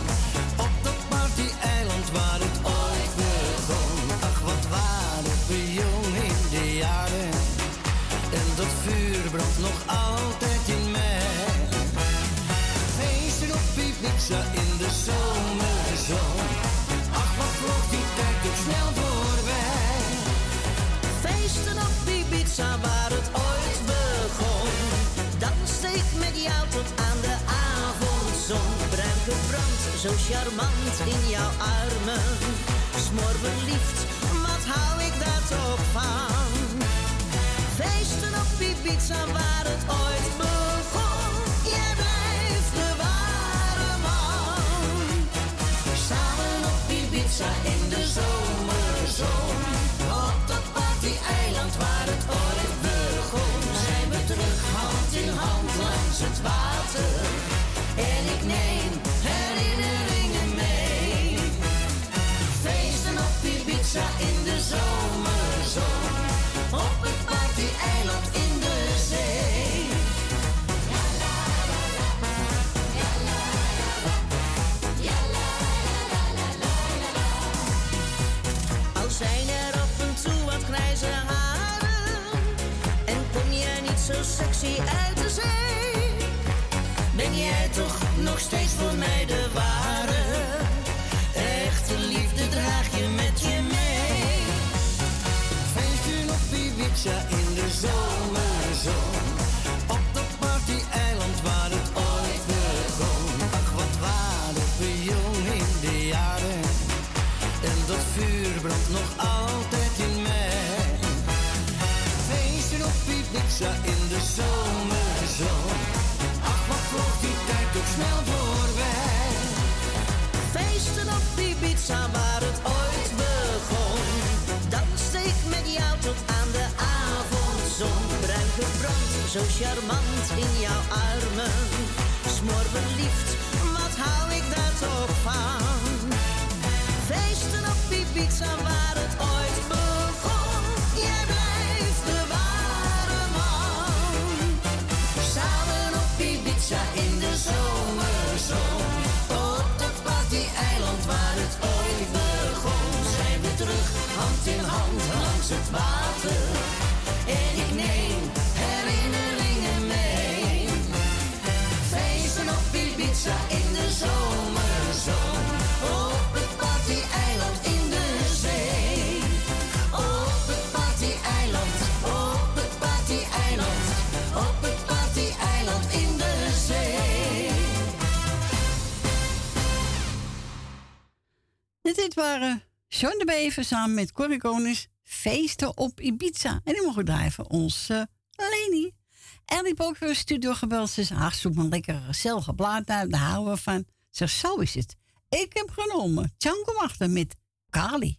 Op dat party-eiland waar het ooit begon. Ach, wat waren we jong in de jaren. En dat vuur brandt nog altijd in mij. Feesten op Ibiza in de zomerzon. Gebrand, zo charmant in jouw armen. Smoor verliefd, wat hou ik daar toch van? Feesten op Ibiza waar het ooit begon. Jij blijft de ware man. Samen op Ibiza in de zomerzon. Op dat party-eiland waar het ooit begon. Zijn we terug hand in hand langs het water. En ik neem In de zomerzon. Op het party-eiland in de zee. Al zijn er af en toe wat grijze haren En kom jij niet zo sexy uit de zee Ben jij toch nog steeds voor mij de ware In de zomerzon. Op dat party-eiland waar het ooit begon. Ach, wat waren we jong in de jaren. En dat vuur brandt nog altijd in mij. Feesten op die Ibiza in de zomerzon. Ach, wat vloog die tijd ook snel voorbij. Feesten op die Ibiza waar zo charmant in jouw armen. Smoor verliefd, wat hou ik daar toch van? Feesten op Ibiza waar het ooit begon. Jij blijft de ware man. Samen op Ibiza in de zomerzon. Op dat party-eiland waar het ooit begon. Zijn we terug, hand in hand langs het water. Dit waren John de Bever samen met Corrie Konings feesten op Ibiza. En die mogen voor onze Leni. En die ook weer studio gebeld. Ze zei, ach, zoek maar lekker gezellige blaad uit. Daar houden we van. Zeg, zo is het. Ik heb genomen Django achter met Kali.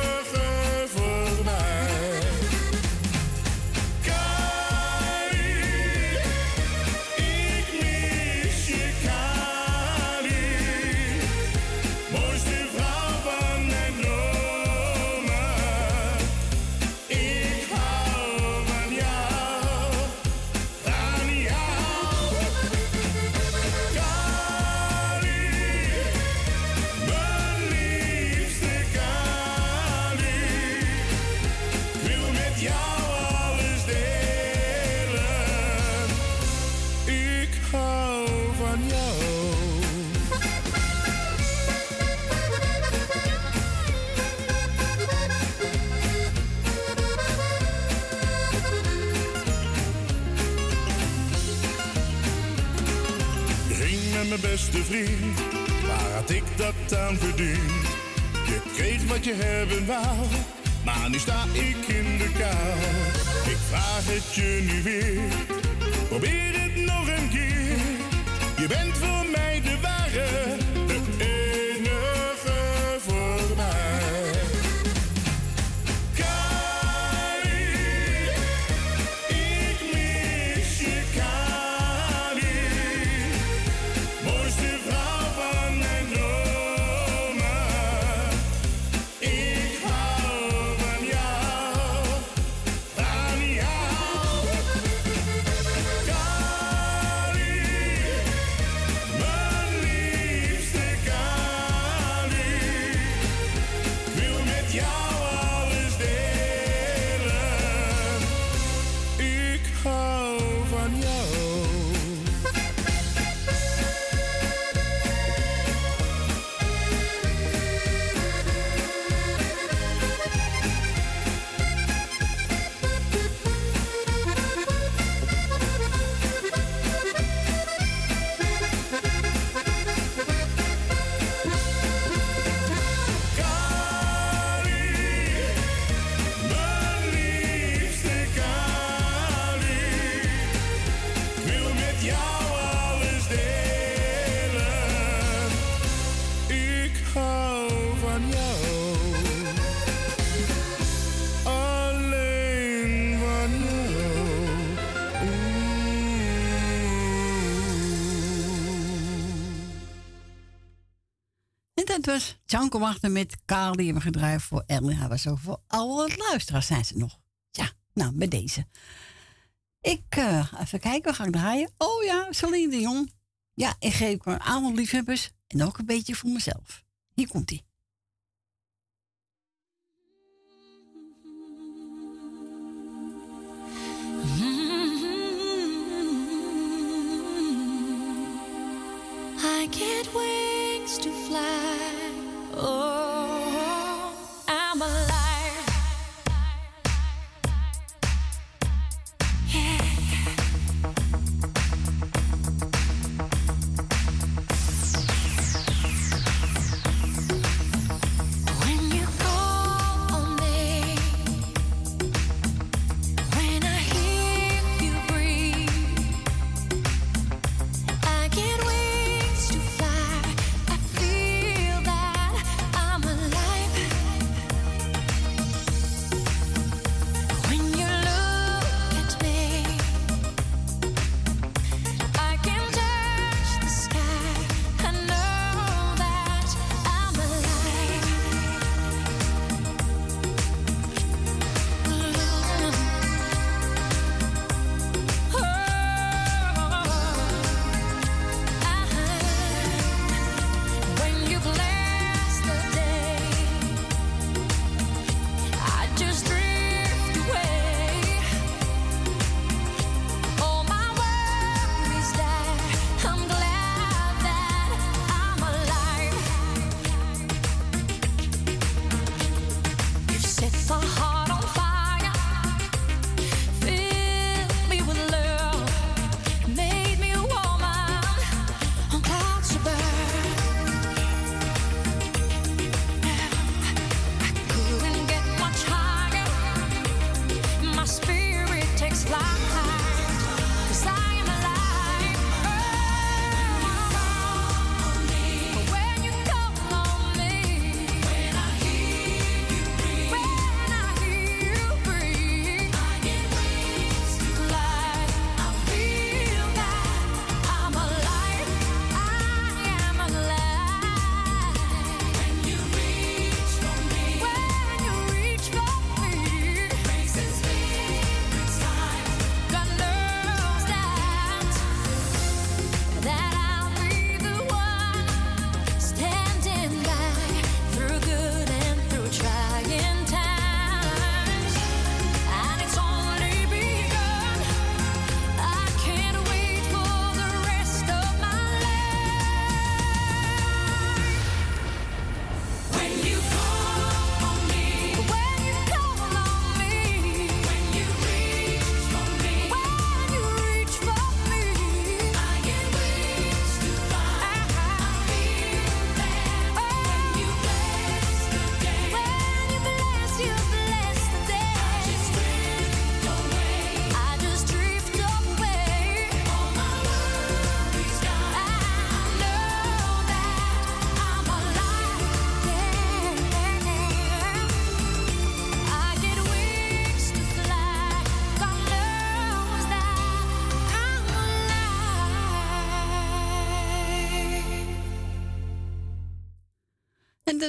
beste vriend, waar had ik dat aan verdiend? Je kreeg wat je hebben wou, maar nu sta ik in de kou. Ik vraag het je nu weer, probeer het nog een keer. Je bent voor mij Janko wachten met kaal die gedraaid voor Erwin. Was zo voor alle luisteraars zijn ze nog. Ja, nou, met deze. Ik, uh, even kijken, we gaan draaien. Oh ja, Celine Dion. Ja, ik geef een aan liefhebbers en ook een beetje voor mezelf. Hier komt hij. I get wings to fly. Oh.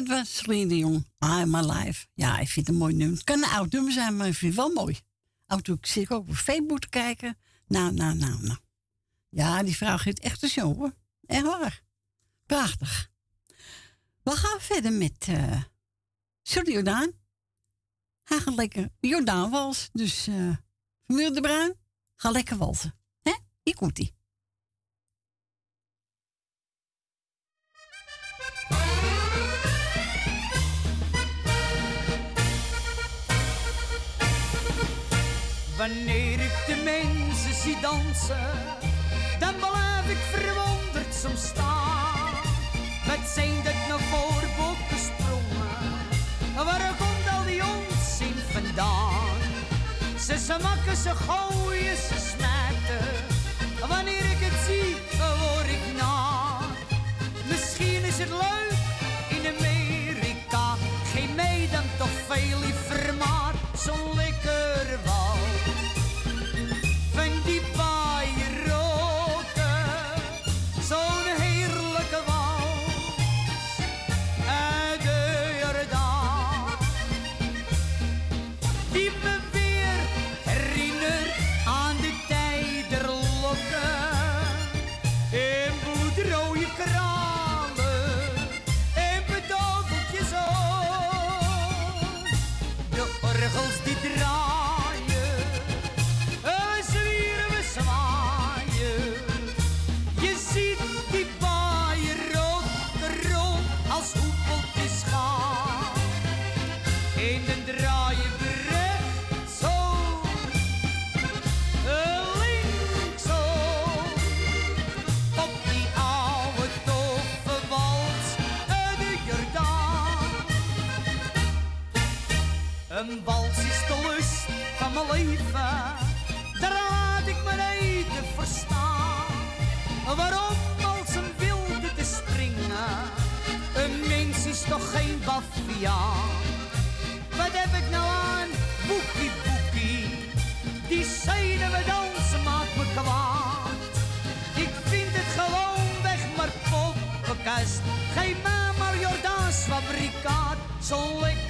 dat was Celine Jong. I'm My Life. Ja, ik vind het een mooi nummer. Het kan een oud nummer zijn, maar ik vind het wel mooi. Ook zit ik ook op Facebook te kijken. Nou, nou, nou, nou. Ja, die vrouw geeft echt een show, hoor. Echt waar. Prachtig. We gaan verder met uh, Jordaan. Hij gaat lekker Jordaan walsen. Dus eh, uh, Vermeer de Bruin, ga lekker walsen. Hè? Hier komt-ie. Wanneer ik de mensen zie dansen, dan blijf ik verwonderd soms staan. Met zijn dat naar voor gesprongen, Waar komt al die onzin vandaan? Ze smakken, ze gooien, ze smaken. Wanneer Een wals is de lust van mijn leven, daar ik me reden verstaan. Waarom als een wilde te springen, een mens is toch geen baviaan. Wat heb ik nou aan, boekie boekie, die zeiden we dansen maakt me kwaad. Ik vind het gewoon weg maar poppenkast, geen mij maar Jordaans fabrikaat, zo lekker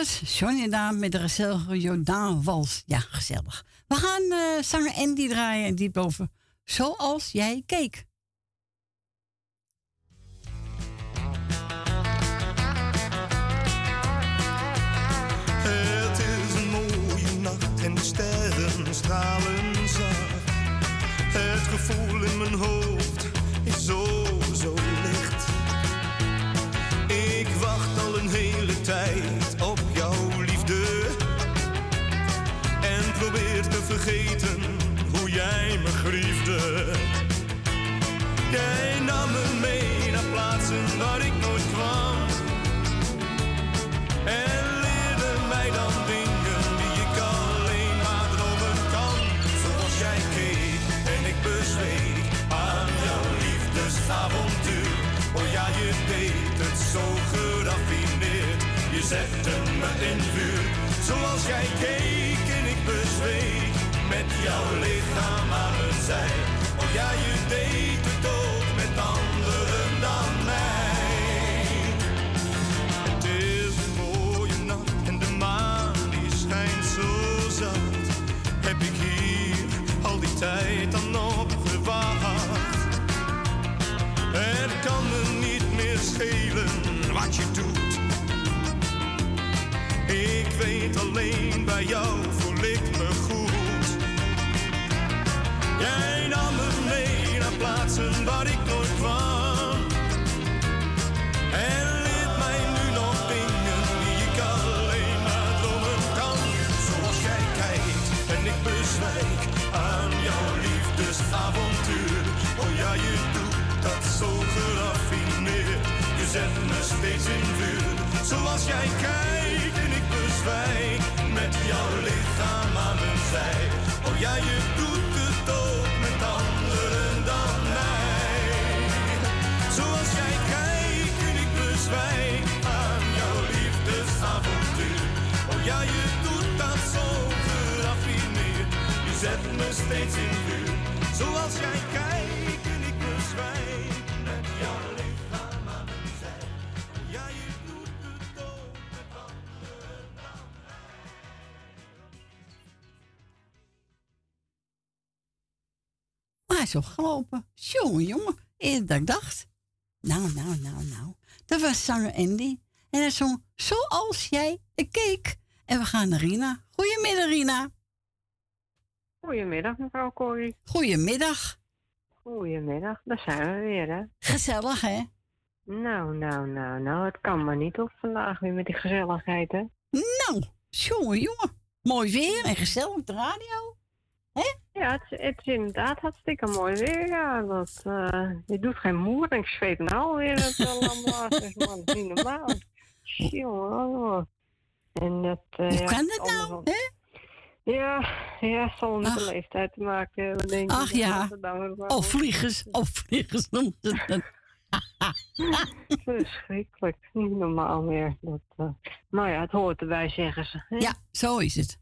Was Johnny Daan met de gezellige Jordaan Wals. Ja, gezellig. We gaan eh zanger Andy draaien en die boven. Zoals jij keek. Het is een mooie nacht en de sterren stralen zacht. Het gevoel in mijn hoofd hoe jij me griefde. Jij nam me mee naar plaatsen waar ik nooit kwam. En leerde mij dan dingen die ik alleen maar dromen kan. Zoals jij keek en ik bezweek aan jouw liefdesavontuur. Oh ja, je deed het zo geraffineerd. Je zette me in vuur. Zoals jij keek en ik bezweek jouw lichaam aan mijn zij. Oh ja, je deed het ook met anderen dan mij. Het is een mooie nacht en de maan die schijnt zo zacht. Heb ik hier al die tijd dan gewacht? Het kan me niet meer schelen wat je doet. Ik weet alleen bij jou voel plaatsen waar ik nooit kwam. En leert mij nu nog dingen die ik alleen maar dromen kan. Zoals jij kijkt en ik bezwijk aan jouw liefdesavontuur. Oh ja, je doet dat zo geraffineerd. Je zet me steeds in vuur. Zoals jij kijkt en ik bezwijk met jouw lichaam aan mijn zij. Oh ja, je doet het ook bezwijk aan jouw liefdesavontuur. Oh ja, je doet dat zo geraffineerd. Je zet me steeds in vuur. Zoals jij kijkt en ik bezwijk met jouw lichaam aan mijn zij. Oh ja, je doet het ook met anderen dan Maar hij is opgelopen. Jongen, jongen. Eerder dan ik dacht. Nou, nou, nou, nou. Dat was zanger Andy. En hij zong Zoals jij keek. En we gaan naar Rina. Goedemiddag, Rina. Goedemiddag, mevrouw Corrie. Goedemiddag. Goedemiddag, daar zijn we weer, hè? Gezellig, hè? Nou, nou, nou, nou, het kan maar niet op vandaag weer met die gezelligheid, hè? Nou, jongen, jongen. Mooi weer en gezellig op de radio. Ja, het, is- het is inderdaad hartstikke mooi weer, ja. Dat, eh, je doet geen moer en ik zweet nou weer het man. Dat is niet normaal. Jongen. En dat, eh, Hoe ja, kan dat allemaal nou, hè? Ja, ja, zal met de leeftijd te maken hebben, denk ik. Ach ja. Of vliegers, of vliegers noemt het dan. Verschrikkelijk, niet normaal meer. Dat, maar ja, het hoort erbij, zeggen ze. hè? Ja, zo is het.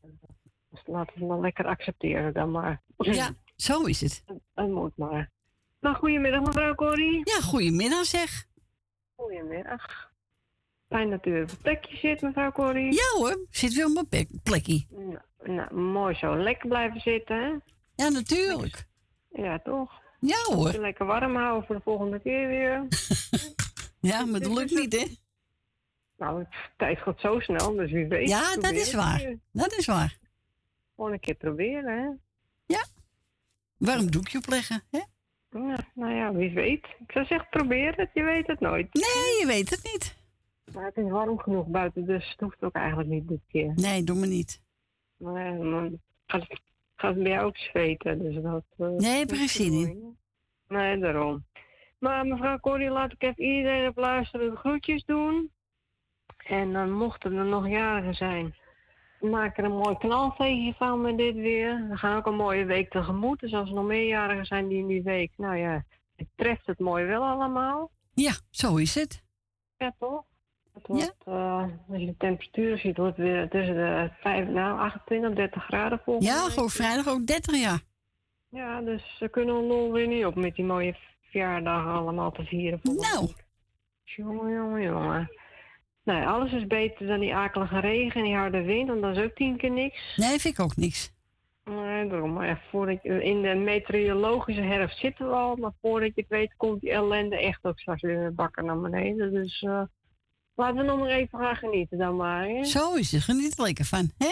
Laten we het dan lekker accepteren dan maar. Ja, zo is het. Het moet maar. Nou, goedemiddag mevrouw Corrie. Ja, goedemiddag zeg. Goedemiddag. Fijn dat u weer op het plekje zit, mevrouw Corrie. Ja hoor, zit weer op mijn plek- plekje. Nou, nou, mooi zo. Lekker blijven zitten, hè? Ja, natuurlijk. Ja, toch? Ja hoor. Lekker warm houden voor de volgende keer weer. Ja, maar dat lukt niet, hè? Nou, het tijd gaat zo snel, dus wie weet. Ja, dat is waar. Dat is waar. Gewoon een keer proberen, hè? Warm doekje opleggen, hè? Ja, nou ja, wie weet. Ik zou zeggen, probeer het, je weet het nooit. Nee, je weet het niet. Maar het is warm genoeg buiten, dus het hoeft ook eigenlijk niet dit keer. Nee, doe me niet. Maar dan gaat het, gaat het bij jou ook zweten, dus dat... eh, Nee, heb er geen in. hè? Nee, daarom. Maar mevrouw Corrie, laat ik even iedereen op luisteren de groetjes doen. En dan mochten er nog jarigen zijn, maak er een mooi knalfeestje van met dit weer. We gaan ook een mooie week tegemoet. Dus als er nog meer jarigen zijn die in die week, nou ja, het treft het mooi wel allemaal. Ja, zo is het. Ja, toch? Het wordt, eh, als je de temperatuur ziet, wordt het weer tussen de 5, nou, 28 30 graden volgens Ja, gewoon vrijdag ook 30 jaar. Ja, dus ze kunnen ons lol weer niet op met die mooie verjaardagen allemaal te vieren. Nou. Jongen, jongen, jongen. Nee, alles is beter dan die akelige regen en die harde wind, want dat is ook tien keer niks. Nee, vind ik ook niks. Nee, daarom. Maar voordat je, in de meteorologische herfst zitten we al, maar voordat je het weet komt die ellende echt ook straks weer bakken naar beneden. Dus eh, laten we nog maar even gaan genieten dan maar. Hè? Zo is het. Geniet er lekker van, hè?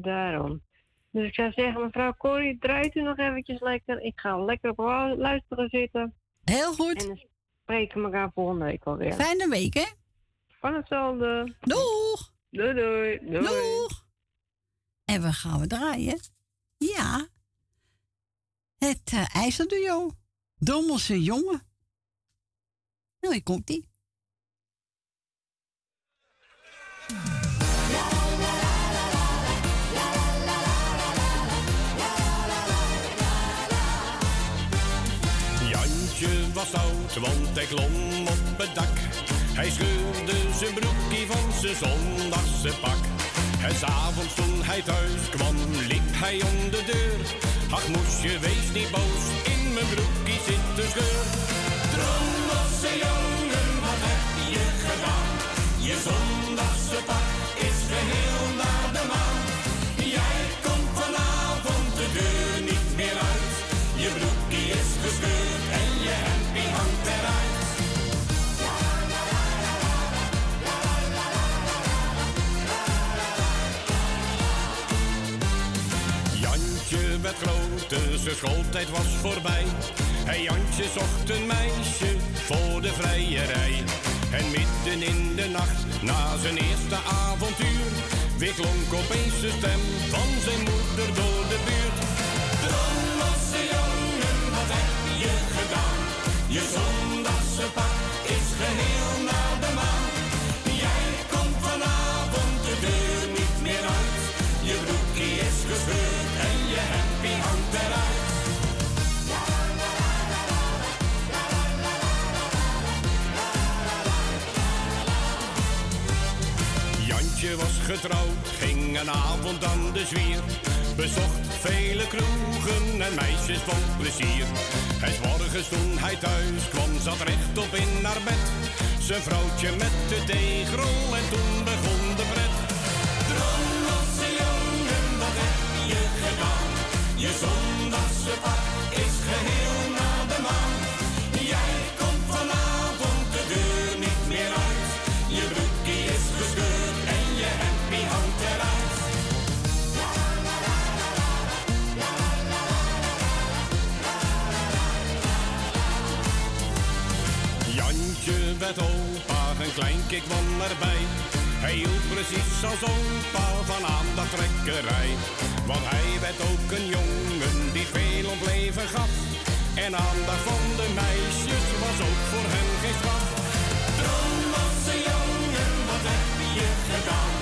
Daarom. Dus ik zou zeggen, mevrouw Corrie, draait u nog eventjes lekker. Ik ga lekker op lu- luisteren zitten. Heel goed. En dan spreken we elkaar volgende week alweer. Fijne week, hè? Van hetzelfde. Doeg! Doei, doei. Doei. Doeg! En we gaan we draaien. Ja. Het uh, ijzerduo. Dommelse jongen. Nou, hier komt ie. Jantje was oud, want hij klom op het dak. Hij scheurde zijn broekie van zijn zondagse pak. En s'avonds toen hij thuis kwam, liep hij om de deur. Ach moesje, wees niet boos, in mijn broekie zit een scheur. Drommelse jongen, wat heb je gedaan? Je zondagse pak groter, zijn schooltijd was voorbij. En Jantje zocht een meisje voor de vrijerij. En midden in de nacht, na zijn eerste avontuur, weer klonk opeens de stem van zijn moeder door de buurt. Getrouwd, ging een avond aan de zwier. Bezocht vele kroegen en meisjes van plezier. En morgens toen hij thuis kwam, zat rechtop in haar bed. Zijn vrouwtje met de deegrol en toen begon de pret. Drommelse jongen, wat heb je gedaan? Je zondagse pak is geheel werd opa, een klein kik kwam erbij. Hij hield precies als opa van trekkerij. Want hij werd ook een jongen die veel om leven gaf. En aandacht van de meisjes was ook voor hem geen straf. Droomloze jongen, wat heb je gedaan?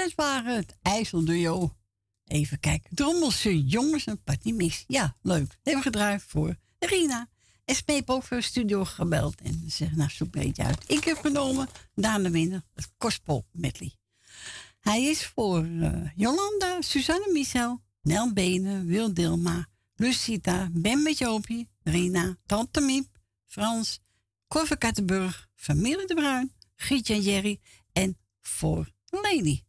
Dat waren het IJsselduo. Even kijken. Drommelse jongens, party mix. Ja, leuk. Hebben gedraaid voor Rina. En Smeep voor de studio gebeld. En ze zegt, nou, zoek een beetje uit. Ik heb genomen, Daan Winnen, het Kospel medley. Hij is voor eh, Jolanda, Suzanne Michel, Nel Benen, Wil Dilma, Lucita, Ben met Jopie, Rina, Tante Miep, Frans, Corve Kattenburg, Familie de Bruin, Gietje en Jerry en voor Lady.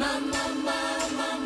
mama, mama.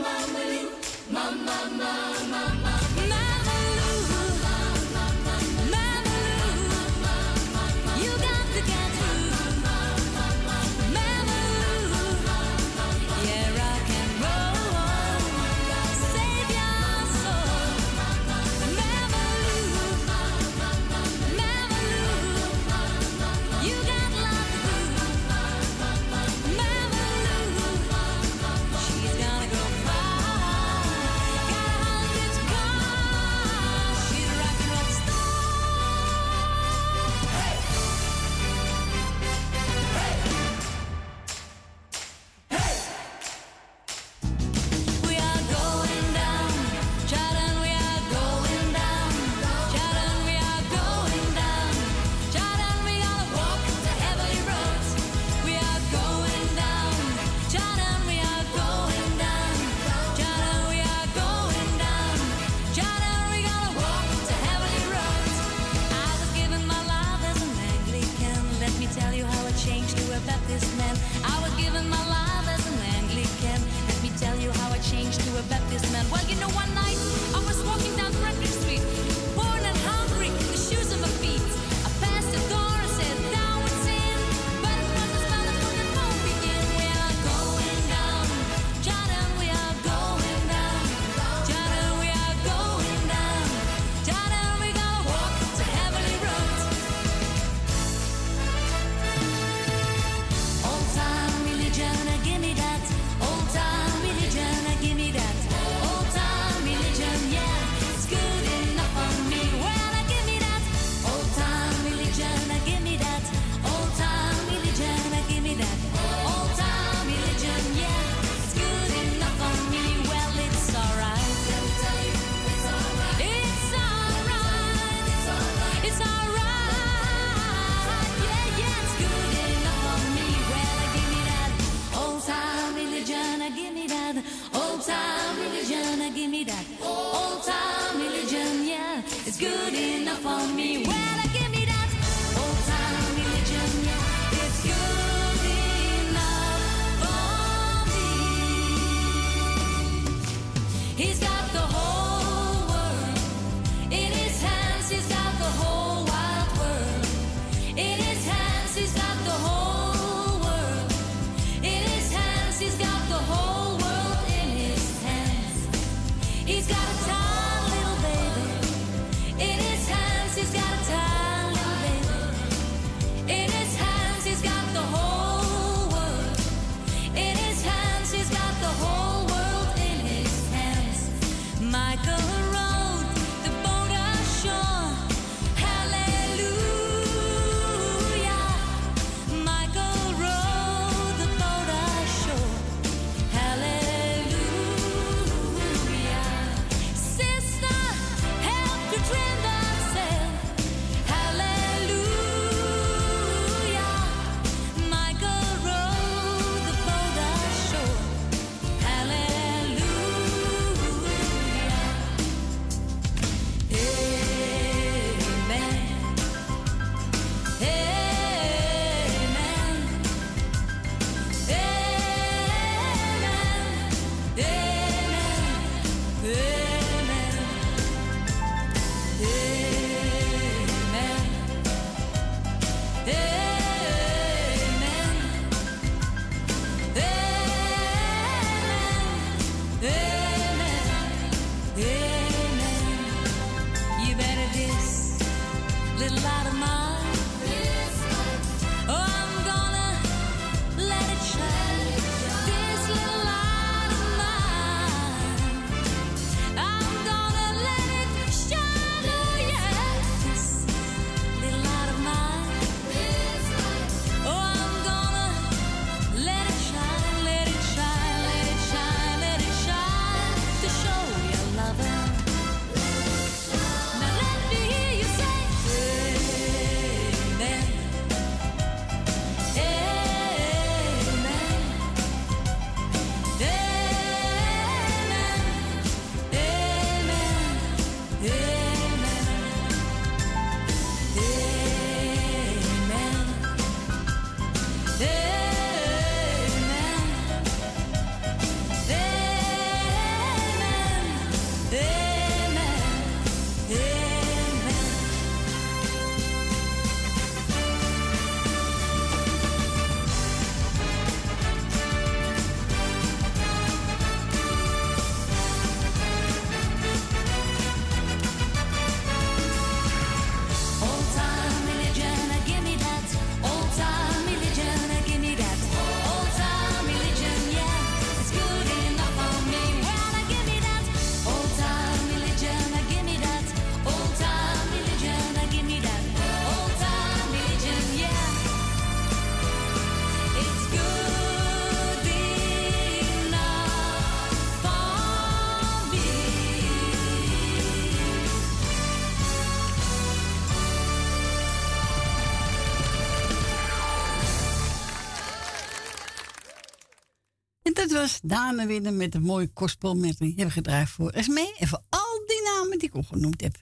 Was Dana Winnen met een mooie kostspel met die hebben gedraaid voor Esmee. En voor al die namen die ik ook genoemd heb.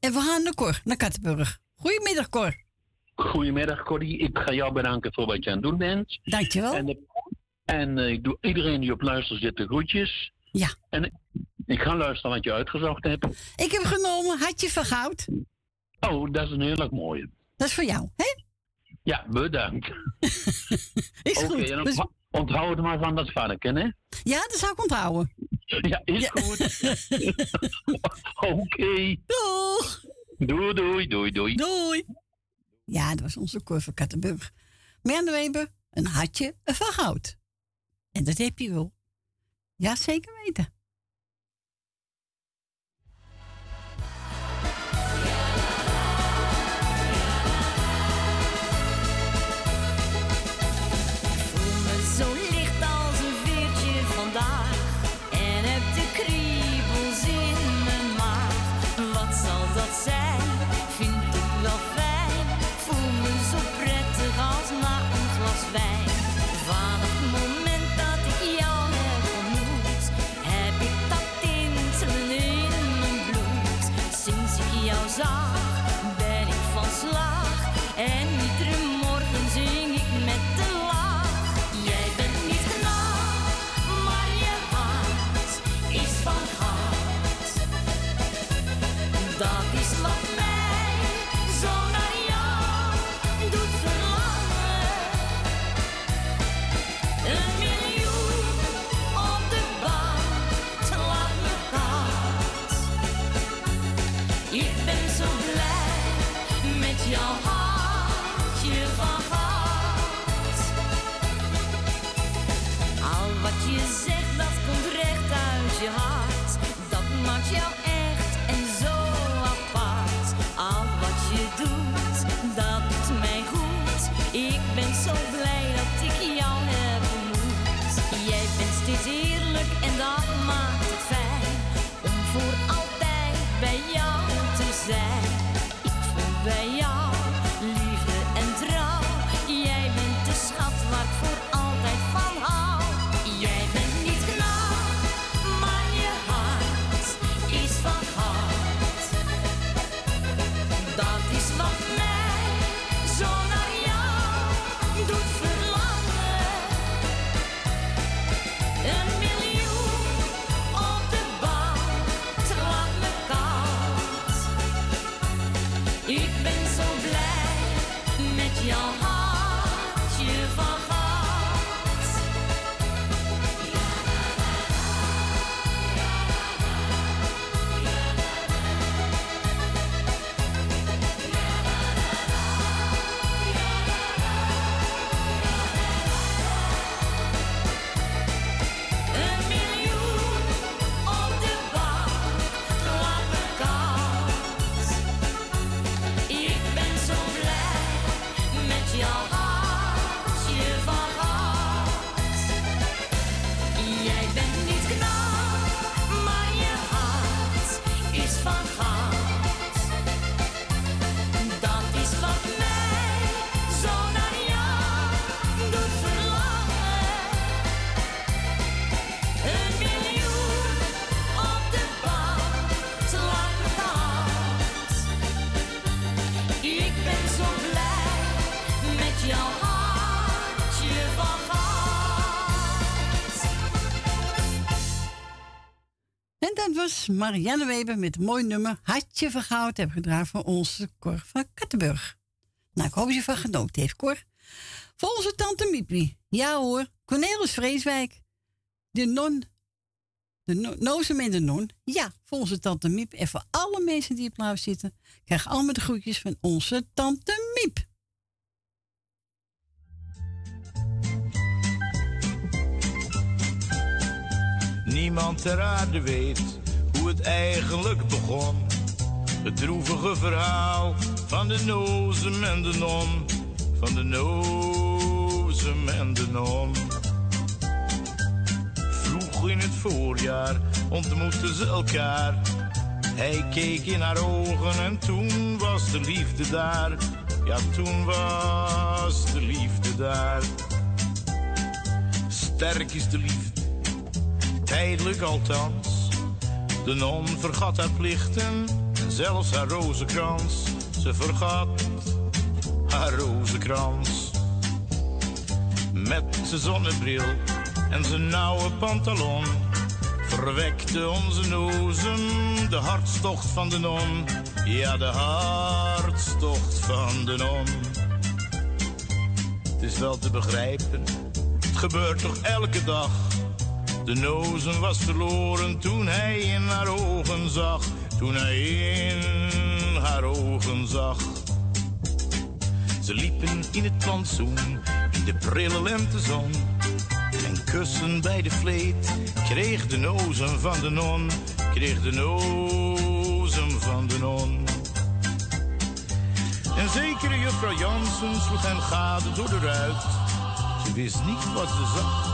En we gaan naar Cor, naar Kattenburg. Goedemiddag Cor. Goedemiddag Corrie, ik ga jou bedanken voor wat je aan het doen bent. Dankjewel. En, en eh, ik doe iedereen die op luister zit de groetjes. Ja. En ik- ik ga luisteren wat je uitgezocht hebt. Ik heb genomen Hartje van Goud. Oh, dat is een heerlijk mooie. Dat is voor jou, hè? Ja, bedankt. Is Oké, en Dus- onthoud- maar van dat varken, hè? Ja, dat zou ik onthouden. Ja, is goed. Oké. Doeg. Doei, doei, doei, doei. Doei. Ja, dat was onze Cor van Kattenburg. Merle Weber, een hartje van goud. En dat heb je wel. Ja, zeker weten. Marianne Weber met mooi nummer Hartje van Goud. Heb gedraaid voor onze Cor van Kattenburg. Nou, ik hoop dat je van genoten heeft, Cor. Voor onze tante Miepie. Ja hoor, Cornelis Vreeswijk. De non. De no de non. Ja, voor onze tante Miep. En voor alle mensen die op luister zitten. Krijgen allemaal de groetjes van onze tante Miep. Niemand ter aarde weet het eigenlijk begon. Het droevige verhaal van de nozem en de non. Van de nozem en de non. Vroeg in het voorjaar ontmoetten ze elkaar. Hij keek in haar ogen en toen was de liefde daar. Ja, toen was de liefde daar. Sterk is de liefde tijdelijk althans. De non vergat haar plichten en zelfs haar rozenkrans. Ze vergat haar rozenkrans. Met zijn zonnebril en zijn nauwe pantalon verwekte onze nozen de hartstocht van de non. Ja, de hartstocht van de non. Het is wel te begrijpen, het gebeurt toch elke dag. De nozen was verloren toen hij in haar ogen zag. Toen hij in haar ogen zag. Ze liepen in het plantsoen, in de prille lentezon. En kussen bij de vleet kreeg de nozen van de non. Kreeg de nozen van de non. En zekere juffrouw Jansen sloeg hem gade door de ruit. Ze wist niet wat ze zag.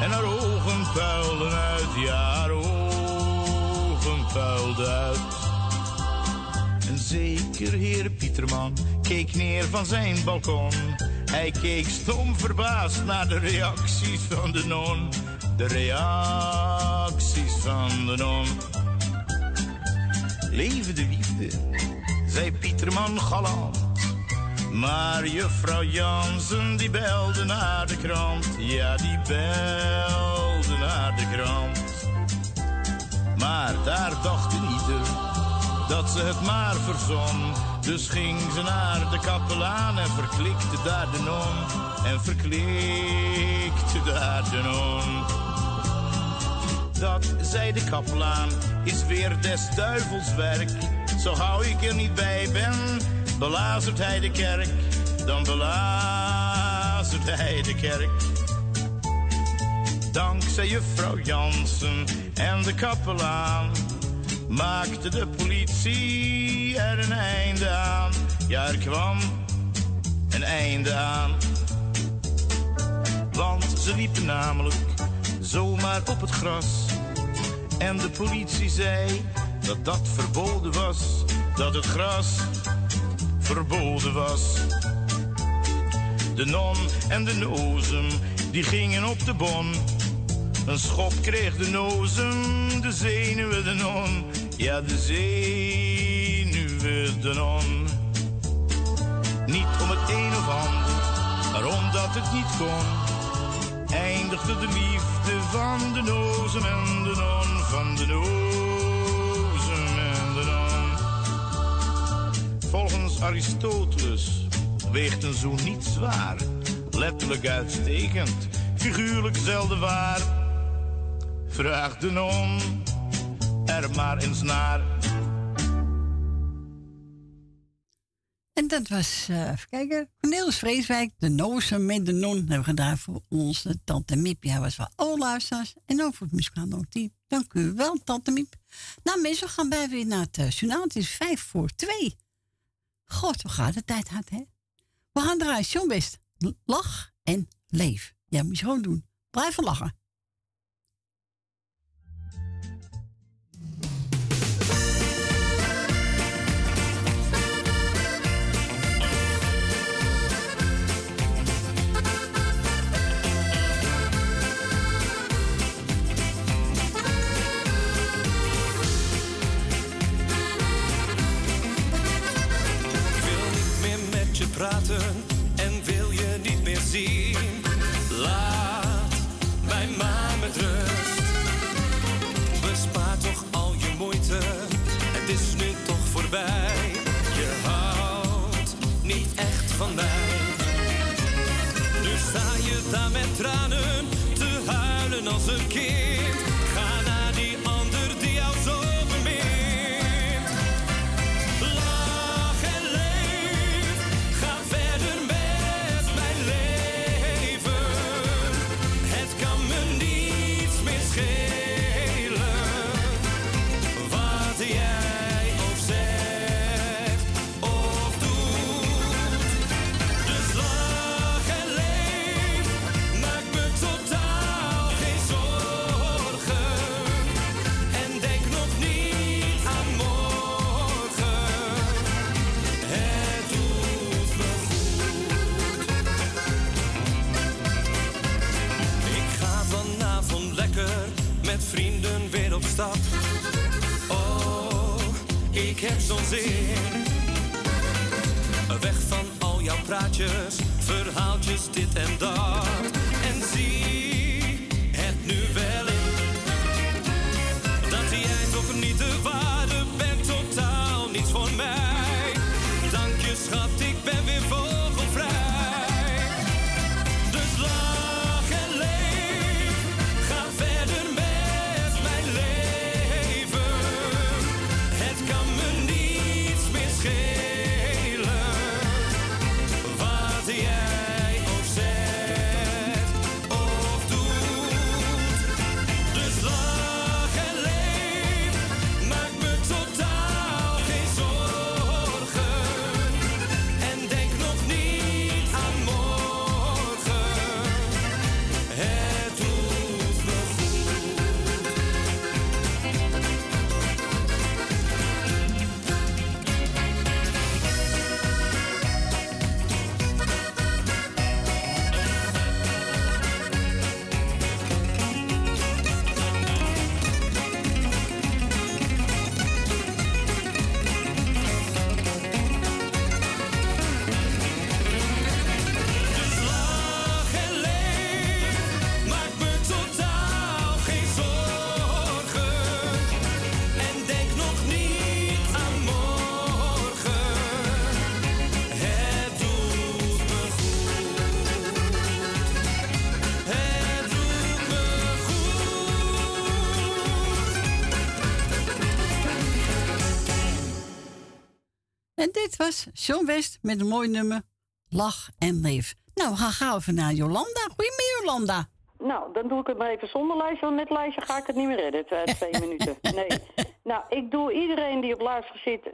En haar ogen puilden uit, ja, haar ogen puilden uit. En zeker heer Pieterman keek neer van zijn balkon. Hij keek stom verbaasd naar de reacties van de non. De reacties van de non. Leven de liefde, zei Pieterman galant. Maar juffrouw Jansen die belde naar de krant. Ja, die belde naar de krant. Maar daar dacht ieder dat ze het maar verzon. Dus ging ze naar de kapelaan en verklikte daar de non. En verklikte daar de non. Dat, zei de kapelaan, is weer des duivels werk. Zo gauw ik er niet bij ben, de kerk. Dan belazert hij de kerk. Dankzij juffrouw Jansen en de kapelaan maakte de politie er een einde aan. Ja, er kwam een einde aan. Want ze liepen namelijk zomaar op het gras. En de politie zei dat dat verboden was. Dat het gras verboden was. De non en de nozem, die gingen op de bon. Een schop kreeg de nozem, de zenuwen de non. Ja, de zenuwen de non. Niet om het een of ander, maar omdat het niet kon. Eindigde de liefde van de nozem en de non. Van de nozem Volgens Aristoteles weegt een zoen niet zwaar. Letterlijk uitstekend, figuurlijk zelden waar. Vraag de non er maar eens naar. En dat was, eh even kijken, Cornelis Vreeswijk, de Noze met de Non, hebben we gedaan voor onze tante Miep. Ja, was wel alle luisteraars. En ook voor het muzikaal notief. Dank u wel, tante Miep. Nou, mensen, we gaan bij weer naar het uh. Het is vijf voor twee. God, hoe gaat de tijd hard, hè? We gaan draaien, John Best. Lach en leef. Ja, moet je gewoon doen. Blijf lachen. Praten stad. Oh, ik heb zo'n zin. Weg van al jouw praatjes, verhaaltjes, dit en dat. En zie het nu wel in. Dat jij toch niet de waarde bent, totaal niets voor mij. Dit was John West met een mooi nummer Lach en Leef. Nou, we gaan gauw even naar Jolanda. Goedemiddag, Jolanda. Nou, dan doe ik het maar even zonder lijstje, want met lijstje ga ik het niet meer redden, tw- twee minuten. Nee. Nou, ik doe iedereen die op luister zit eh,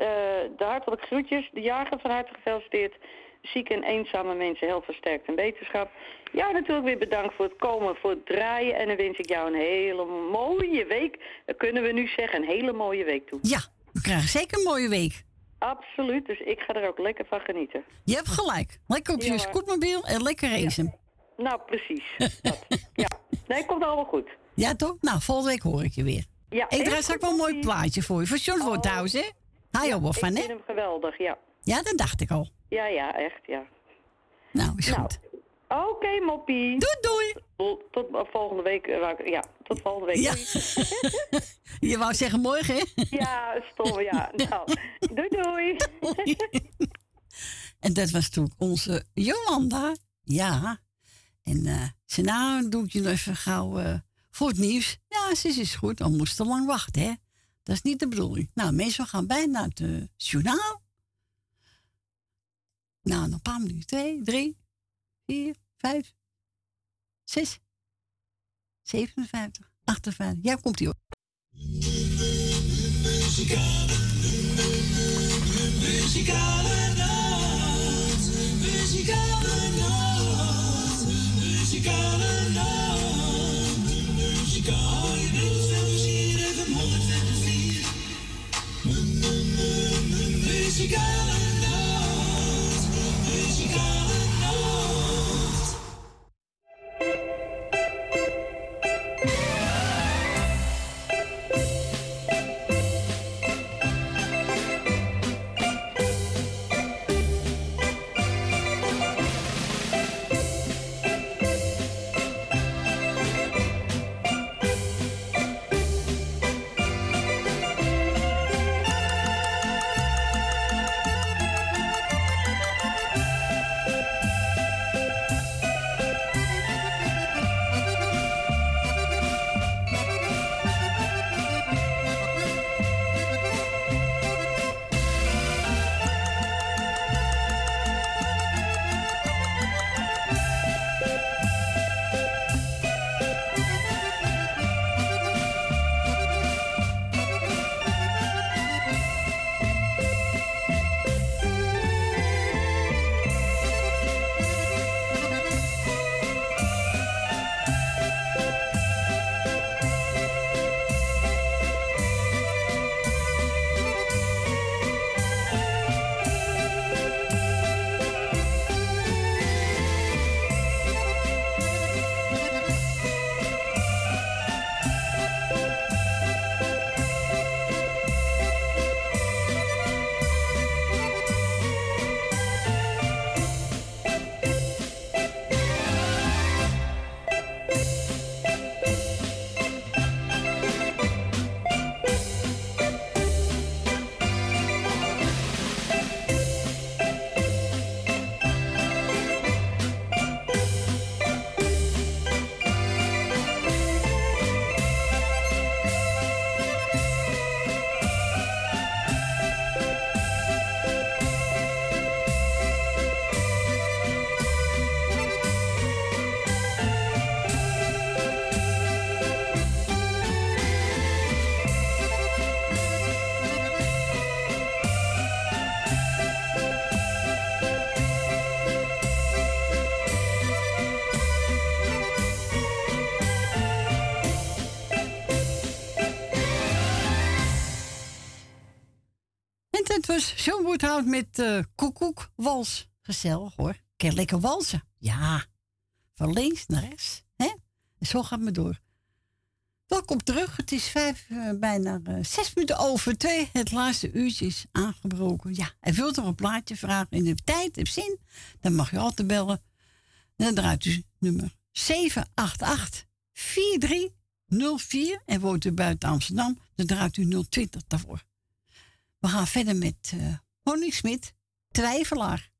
de hartelijke groetjes. De jager van harte gefeliciteerd. Zieke en eenzame mensen heel versterkt en wetenschap. Ja, natuurlijk weer bedankt voor het komen, voor het draaien. En dan wens ik jou een hele mooie week. Dat kunnen we nu zeggen, een hele mooie week toe. Ja, we krijgen zeker een mooie week. Absoluut, dus ik ga er ook lekker van genieten. Je hebt gelijk. Lekker op je Ja, scootmobiel en lekker racen. Nou, precies. Dat. Ja, nee, komt allemaal goed. Ja, toch? Nou, volgende week hoor ik je weer. Ja, ik draai straks wel een mooi plaatje voor je. Voor John voor trouwens, hè? Hij ja, wel van, Ik hè? vind hem geweldig, ja. Ja, dat dacht ik al. Ja, ja, echt, ja. Nou, is goed. Oké, moppie. Doei, doei. Tot volgende week. eh, Ja, tot volgende week. Ja. Je wou zeggen morgen, hè? Ja, stom, ja. Nou, doei, doei. En dat was toen onze Jolanda. Ja. En eh ze nou doe ik je nog even gauw eh, voor het nieuws. Ja, ze is goed. Dan moest te lang wachten, hè? Dat is niet de bedoeling. Nou, mensen gaan bijna naar het journaal. Nou, nog een paar minuten. Twee, drie, vier, vijf, zes, 57, 58. Ja, komt ie hoor. Muzikale nacht, muzikale met eh koekoekwals. Gezellig hoor. Kan lekker walsen. Ja. Van links naar rechts. Hè? Zo gaat het door. Welkom terug. Het is vijf, eh, bijna eh, zes minuten over twee. Het laatste uurtje is aangebroken. Ja, en wilt er een plaatje vragen in de tijd, heb zin, dan mag je altijd bellen. En dan draait u nummer 788 4304 en woont u buiten Amsterdam, dan draait u 020 daarvoor. We gaan verder met Honey Smit, Twijfelaar.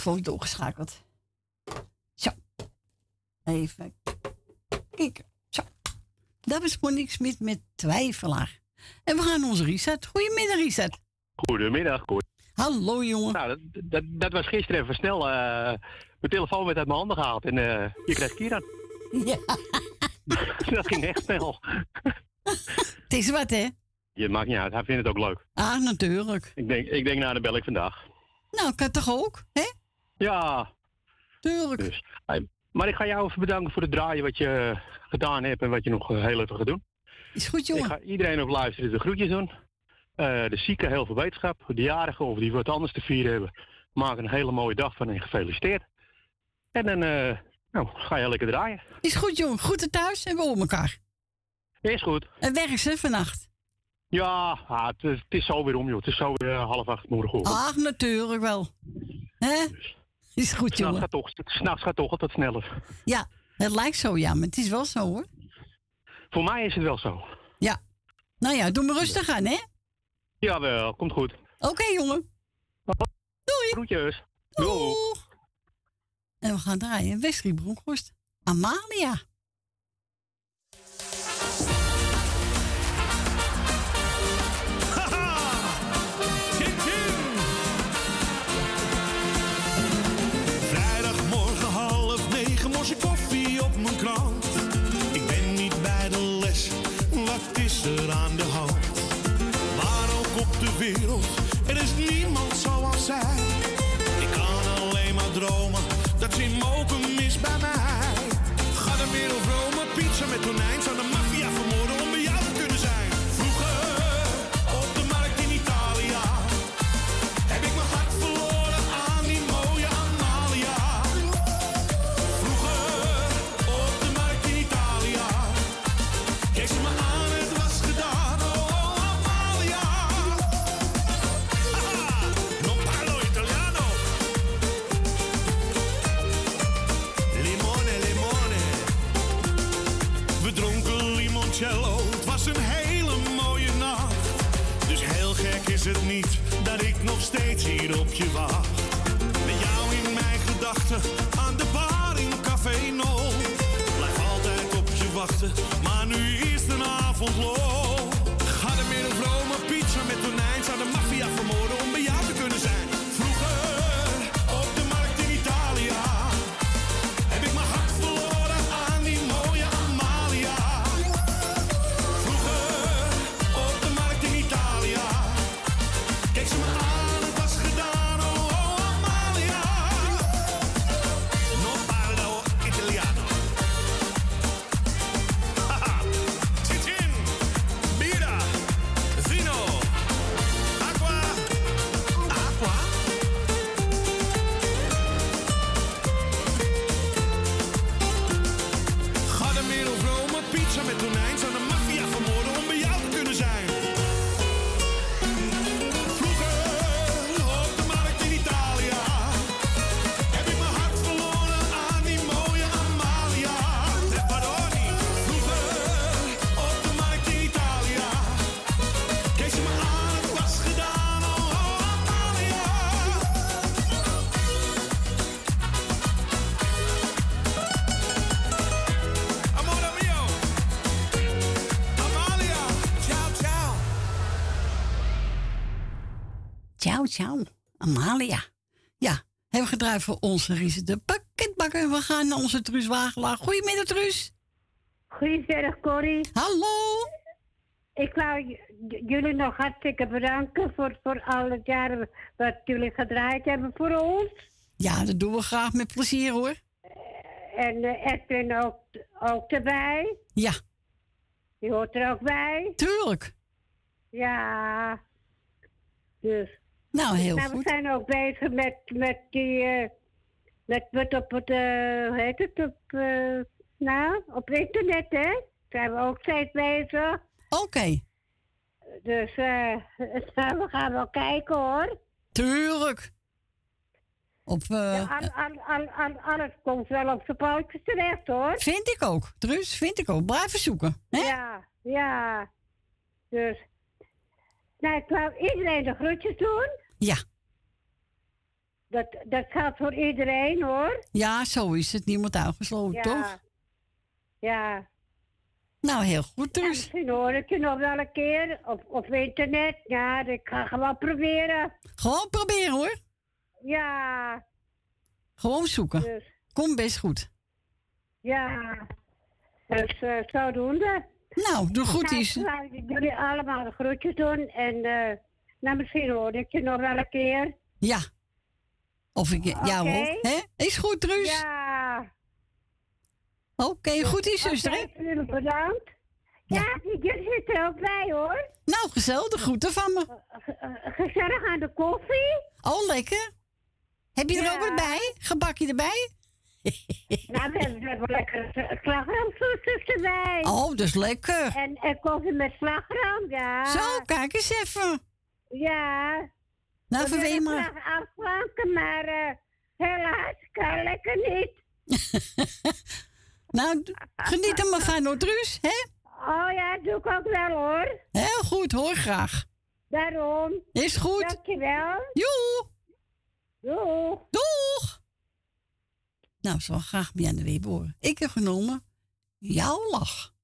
Telefoon doorgeschakeld. Zo. Even kijken. Zo. Dat was Monique Smit met Twijfelaar. En we gaan onze Richard. Goedemiddag, Richard. Goedemiddag, goed. Hallo, jongen. Nou, dat, dat, dat was gisteren even snel. eh, mijn telefoon werd uit mijn handen gehaald en eh, je kreeg Kieran. Ja. dat ging echt snel. Het is wat, hè? Je maakt niet uit, hij vindt het ook leuk. Ah, natuurlijk. Ik denk, ik denk nou, dan bel ik vandaag. Nou, kan toch ook, hè? Ja. Tuurlijk. Dus, maar ik ga jou even bedanken voor het draaien wat je gedaan hebt en wat je nog eh, heel even gaat doen. Is goed, jongen. Ik ga iedereen op luisteren de groetjes doen. Eh, de zieken heel veel wetenschap. De jarigen of die wat anders te vieren hebben, maken een hele mooie dag van en gefeliciteerd. En dan eh, nou, ga je lekker draaien. Is goed, jongen. Groeten thuis en we horen elkaar. Is goed. En werk ze vannacht. Ja, ah, het, is- het is zo weer om, joh. Het is zo weer eh, half acht morgenochtend. Ach, natuurlijk wel. Hè? Is goed, S'nachts jongen. gaat, toch, s'nachts gaat toch altijd sneller. Ja, het lijkt zo, ja, maar het is wel zo, hoor. Voor mij is het wel zo. Ja. Nou ja, doe maar rustig aan, hè? Jawel, komt goed. Oké, jongen. Doei. Groetjes. Doei. En we gaan draaien Wesley Bronkhorst. Amalia. Er is niemand zoals zij. Ik kan alleen maar dromen, dat ze mogen mis bij mij. Ga de wereld Rome, pizza met tonijn, aan de bar in Café No. Blijf altijd op je wachten, maar nu is de avond low. Ga de middag Rome, pizza met tonijn, zou de voor onze Ries de pakketbakker. We gaan naar onze Truus Wagelaar. Goedemiddag, Truus. Goedemiddag, Corrie. Hallo. Ik wou jullie nog hartstikke bedanken voor, voor al het jaren wat jullie gedraaid hebben voor ons. Ja, dat doen we graag met plezier, hoor. En eh, Edwin ook, ook erbij. Ja. Die hoort er ook bij. Tuurlijk. Ja. Dus. Nou, heel nou, goed. We zijn ook bezig met, met die... eh, met wat op het... eh, hoe heet het? Op, eh, nou, op internet, hè? Zijn we ook steeds bezig. Oké. Dus eh, we gaan wel kijken hoor. Tuurlijk. Op, Ja, al, al, al, al, alles komt wel op zijn pootjes terecht hoor. Vind ik ook, Truus. Vind ik ook. Blijven zoeken. Hè? Ja, ja. Dus. Nou, ik wou iedereen de groetjes doen. Ja. Dat, dat geldt voor iedereen hoor. Ja, zo is het. Niemand uitgesloten, Ja. toch? Ja. Nou, heel goed, Ja, Truus. misschien hoor ik je nog wel een keer op, op internet. Ja, ik ga gewoon proberen. Gewoon proberen, hoor. Ja, Gewoon zoeken. Dus. Komt best goed. ja. Dus eh zodoende. Nou, doe goed Nou, is. ik wou jullie allemaal de groetjes doen. En eh nou, misschien hoor ik je nog wel een keer. Ja. Of ik... Ja, hoor. Hè? Is goed, Truus? Ja. Oké, goed is, zuster, hè? Oké, jullie bedankt. Ja, jullie zitten er ook bij hoor. Nou, gezellig. De groeten van me. Eh, Gezellig aan de koffie. Oh, lekker. Heb je er Ja. ook wat bij? Gebakje erbij? Nou, we hebben, lekker slagroomsoesjes erbij. Oh, dat is lekker. En, en koffie met slagroom, ja. Zo, kijk eens even. Ja. Nou, willen maar. graag afslanken, maar eh, helaas kan lekker niet. Nou, geniet er maar van, hoor, Truus. Hè? Oh ja, doe ik ook wel hoor. Heel goed, hoor graag. Daarom. Is goed. Dankjewel. Joe. Doeg. Doeg. Nou, ze wil graag bij en Weber boren. Ik heb genomen jouw lach.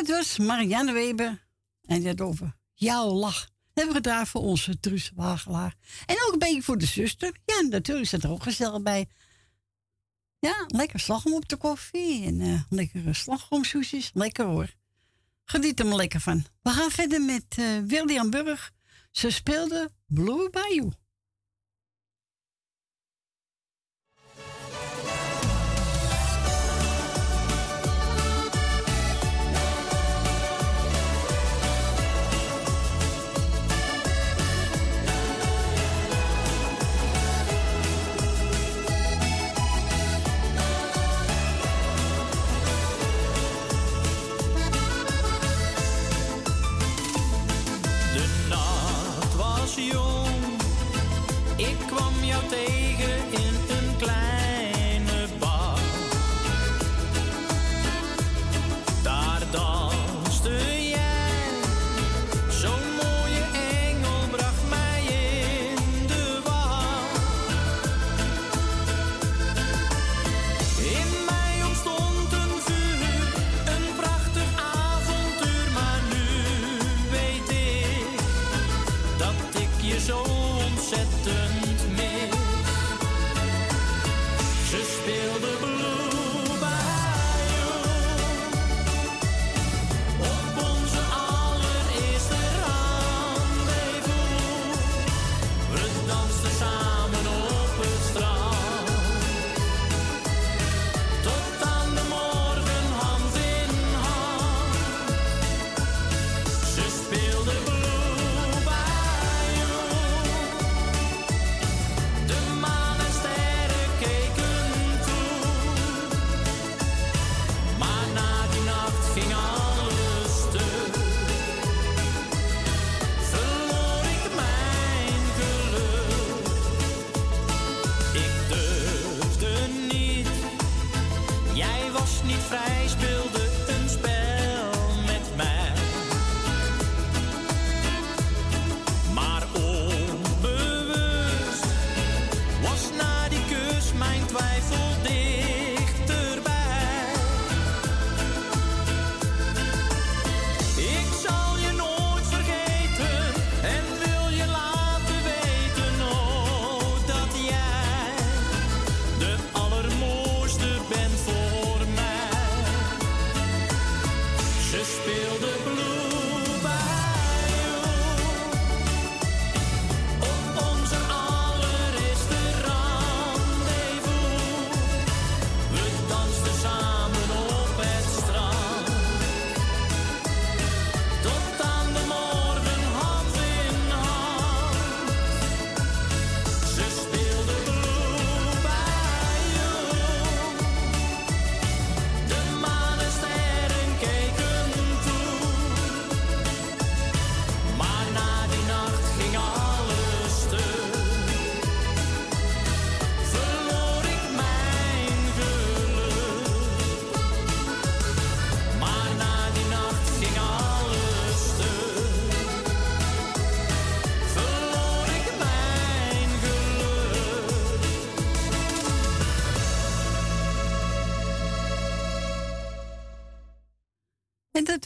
Het was Marianne Weber. En dat over jouw lach. Dat hebben we gedaan voor onze Truus Wagelaar. En ook een beetje voor de zuster. Ja, natuurlijk zit er ook gezellig bij. Ja, lekker slagroom op de koffie. En uh, lekkere slagroomsoesjes. Lekker hoor. Geniet er maar lekker van. We gaan verder met uh, William Burg. Ze speelde Blue Bayou.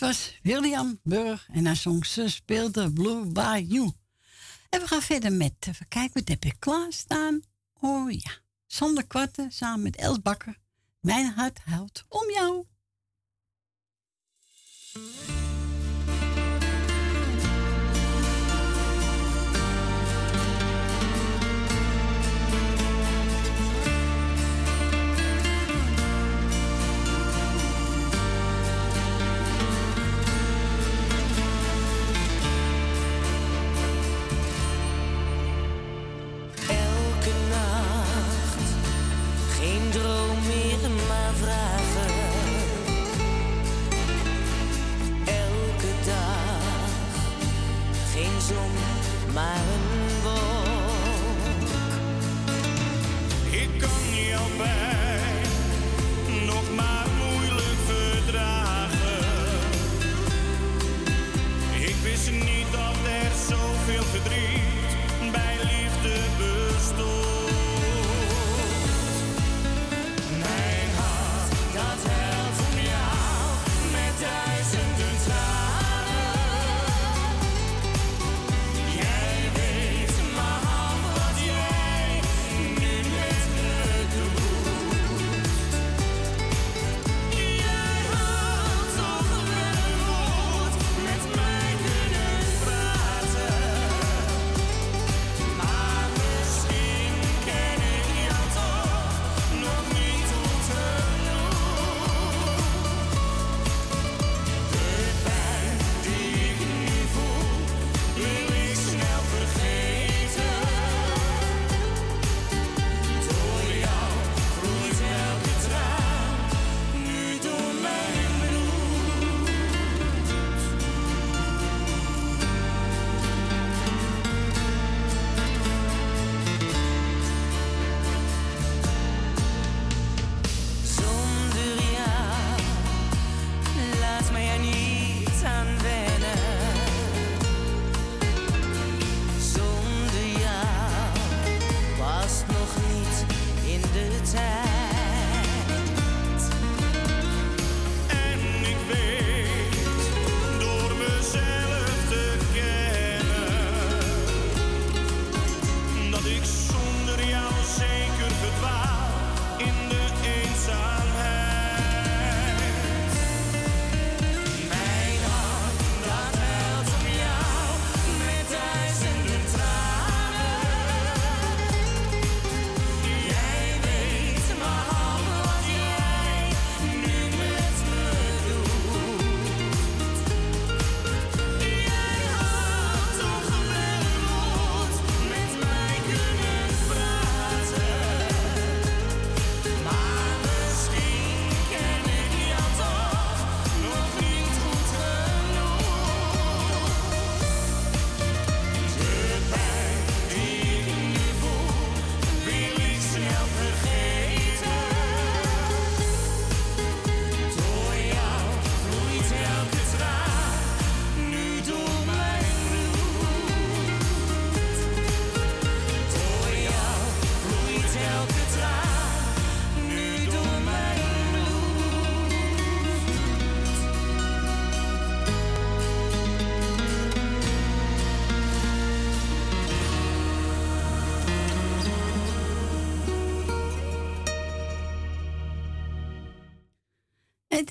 Was William Burg en hij zong Ze speelde Blue Bayou. En we gaan verder met, even kijken, wat heb ik klaarstaan? Oh ja, Sander Kwarten samen met Els Bakker. Mijn hart huilt om jou. Meer,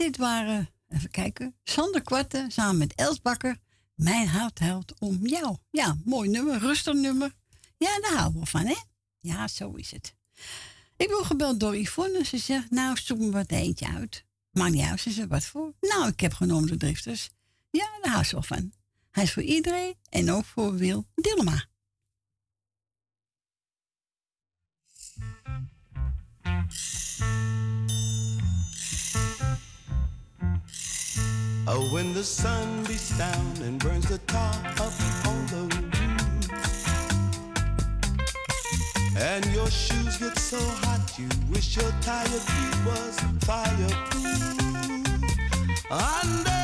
dit waren, even kijken, Sander Kwarten samen met Els Bakker. Mijn hart huilt om jou. Ja, mooi nummer, rustig nummer. Ja, daar houden we van, hè? Ja, zo is het. Ik ben gebeld door Yvonne. Ze zegt, nou, zoek me wat eentje uit. Maar niet uit, ze zegt, wat voor? Nou, ik heb genomen de drifters. Ja, daar hou ze wel van. Hij is voor iedereen en ook voor Wil Dillema. Oh, when the sun beats down and burns the tar up on the and your shoes get so hot you wish your tired feet was fireproof. Under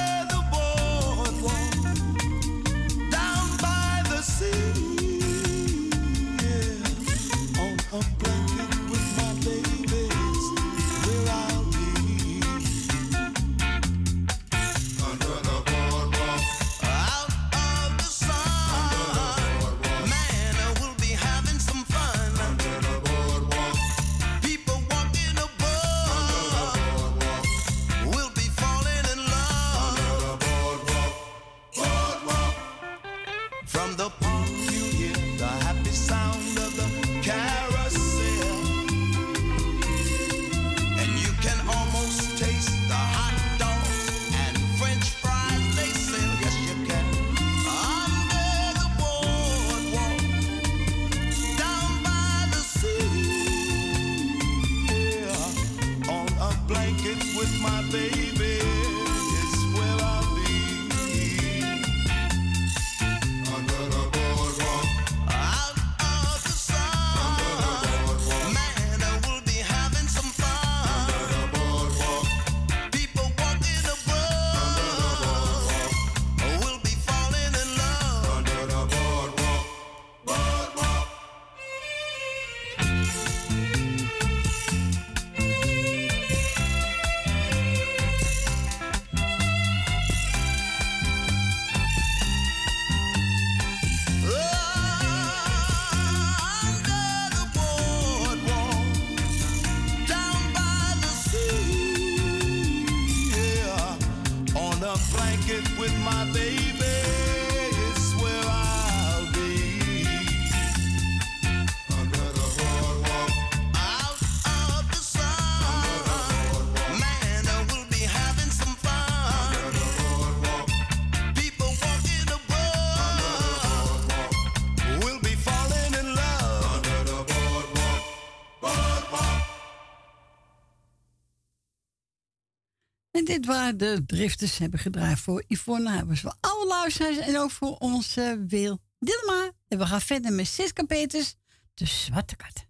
de drifters hebben gedraaid voor Yvonne was Voor alle luisteraars en ook voor onze Wil Dilma. En we gaan verder met Siska Peters, de Zwarte Kat.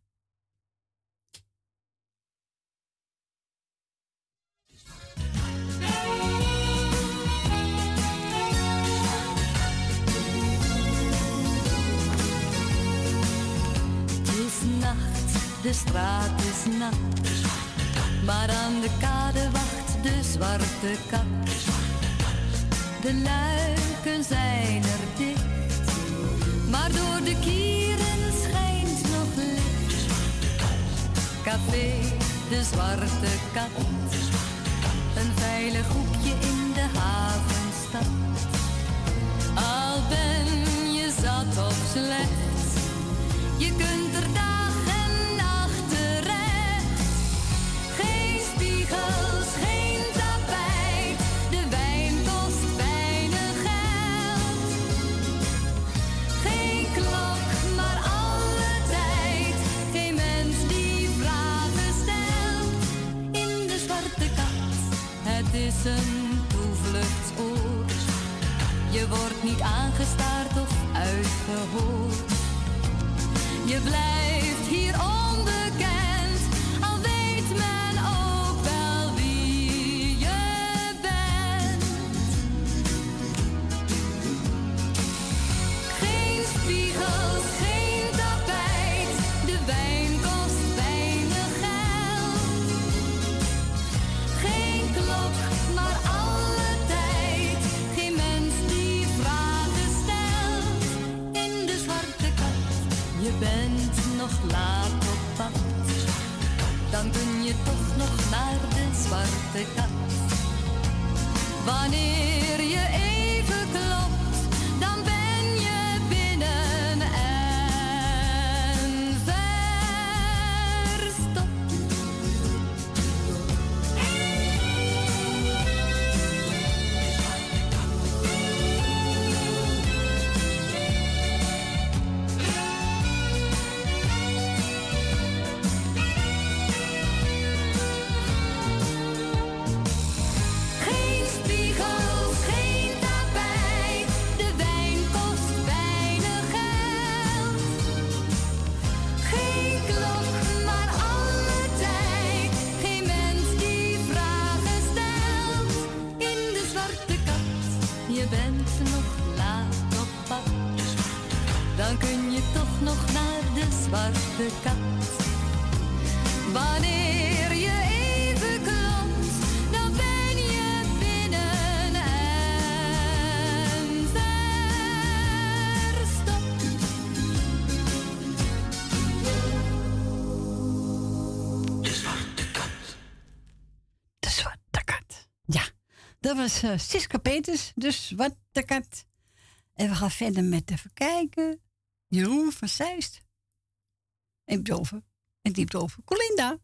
nacht, de straat is nat. Maar aan de kade wacht de zwarte kat. De luiken zijn er dicht, maar door de kieren schijnt nog licht. Café, de zwarte kat. Een veilig hoekje in de havenstad. Al ben je zat of slecht, je kunt er dagen Je blijft. zwarte kat. Wanneer je de kat. Wanneer je even klopt, dan ben je binnen en verstopt. De zwarte kat. De zwarte kat. Ja, dat was uh, Siska Peters, de zwarte kat. En we gaan verder met even kijken. Jeroen van Zeist. En Dover. En diep over Colinda.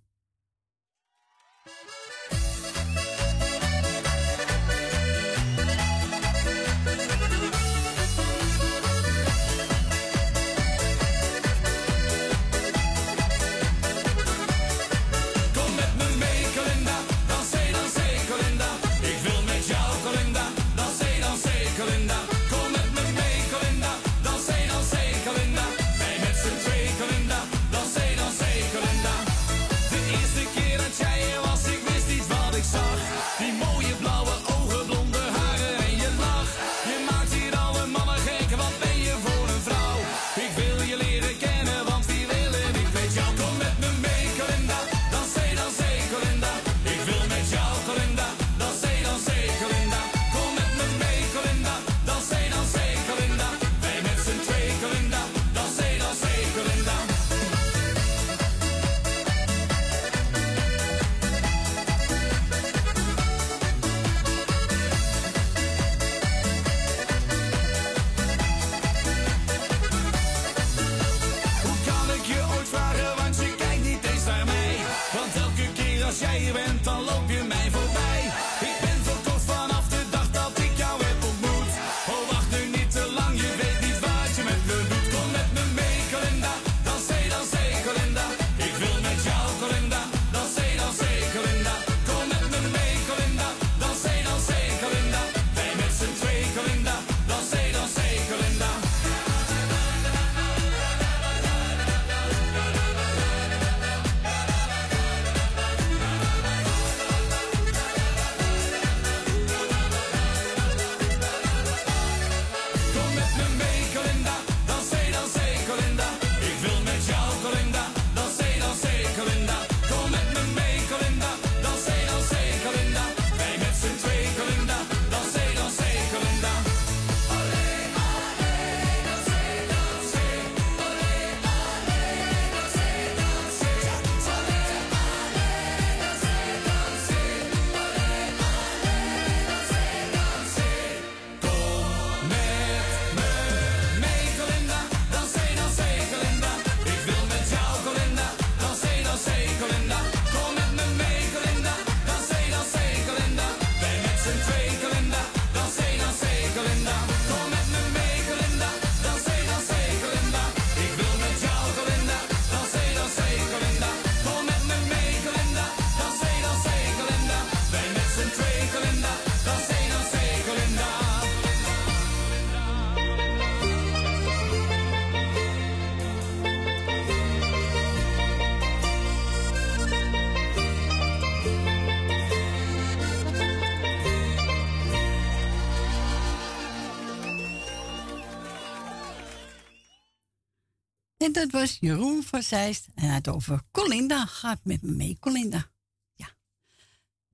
dat was Jeroen van Zeist. En het over Colinda. Gaat met me mee, Colinda. Ja.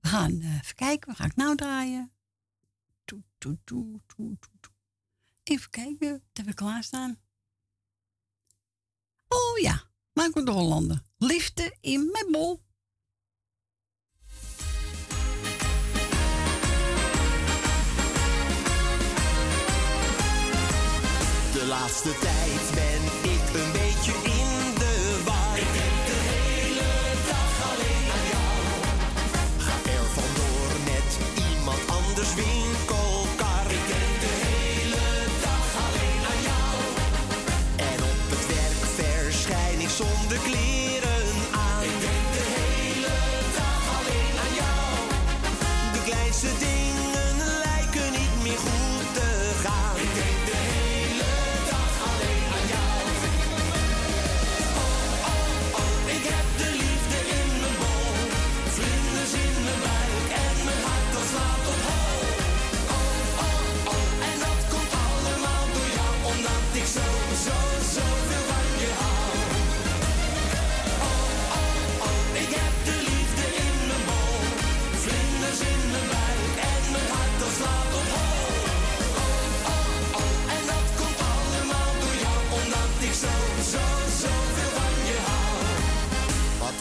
We gaan eh, even kijken. we ga ik nou draaien? Toet, toet, toet, toet, toet. Even kijken. Wat we klaarstaan? Oh ja. Marco de Hollander. Lifte in mijn bol. De laatste tijd ben today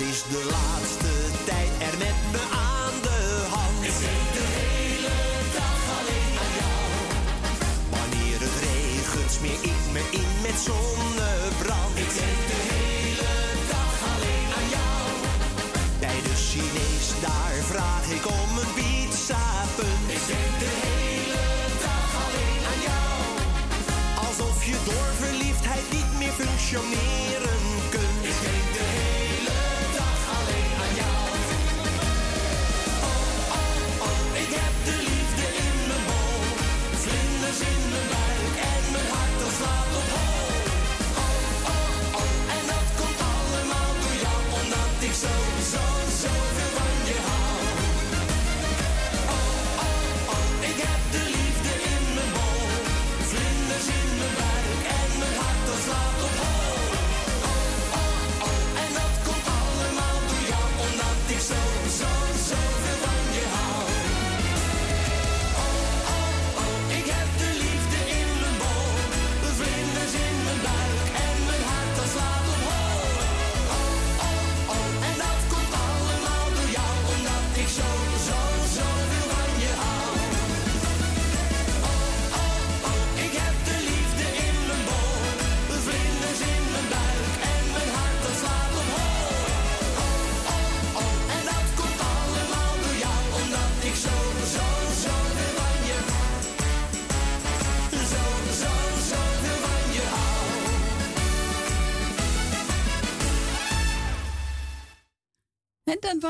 is de laatste tijd er met me aan de hand. Ik denk de hele dag alleen aan jou. Wanneer het regent, smeer ik me in met zonnebrand. Ik denk de hele dag alleen aan jou. Bij de Chinees, daar vraag ik om een pizza punt. Ik denk de hele dag alleen aan jou. Alsof je door verliefdheid niet meer functioneert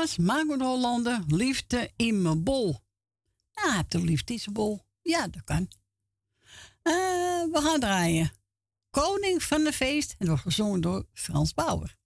was Margot Hollander, liefde in mijn bol. Nou, heb heeft liefde in bol. Ja, dat kan. Eh, we gaan draaien. Koning van de Feest. En wordt gezongen door Frans Bauer.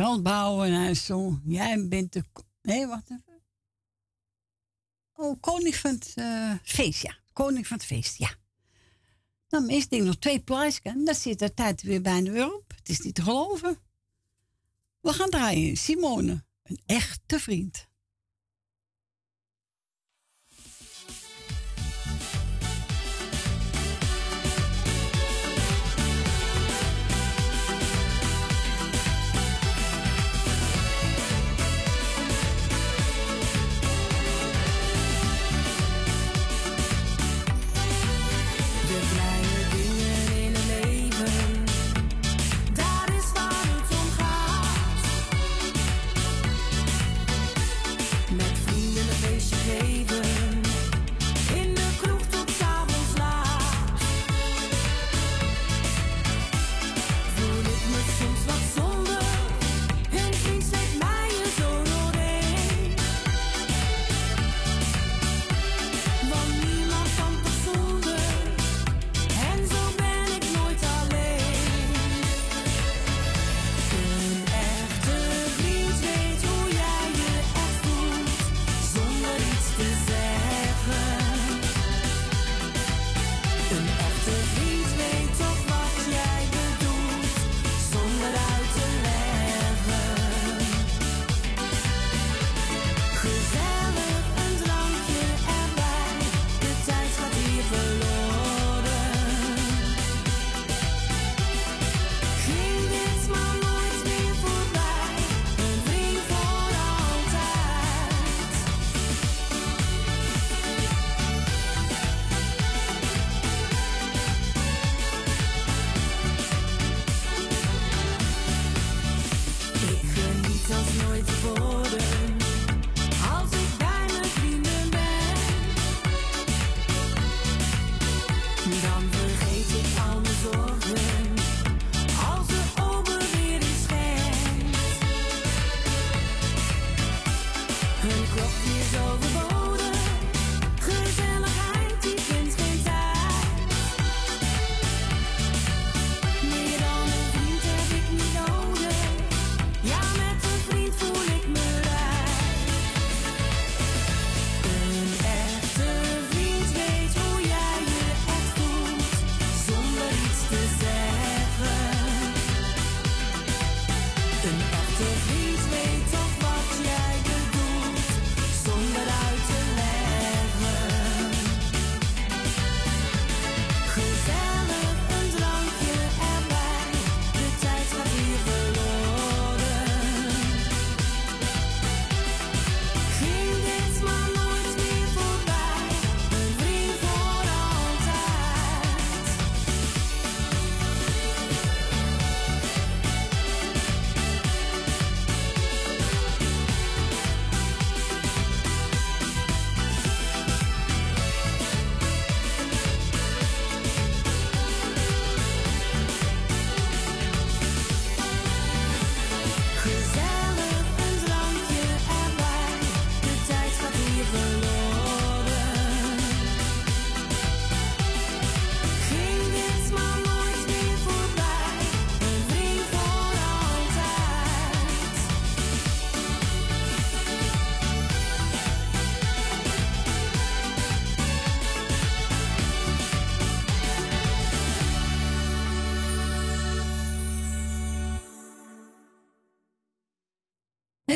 veldbouwen en zo. Jij bent de. Nee, wacht even. Oh, koning van het eh, feest, ja. Koning van het feest, ja. Nou, Dan is ding nog twee plaatjes. Dan zit de tijd weer bijna weer op. Het is niet te geloven. We gaan draaien. Simone, een echte vriend.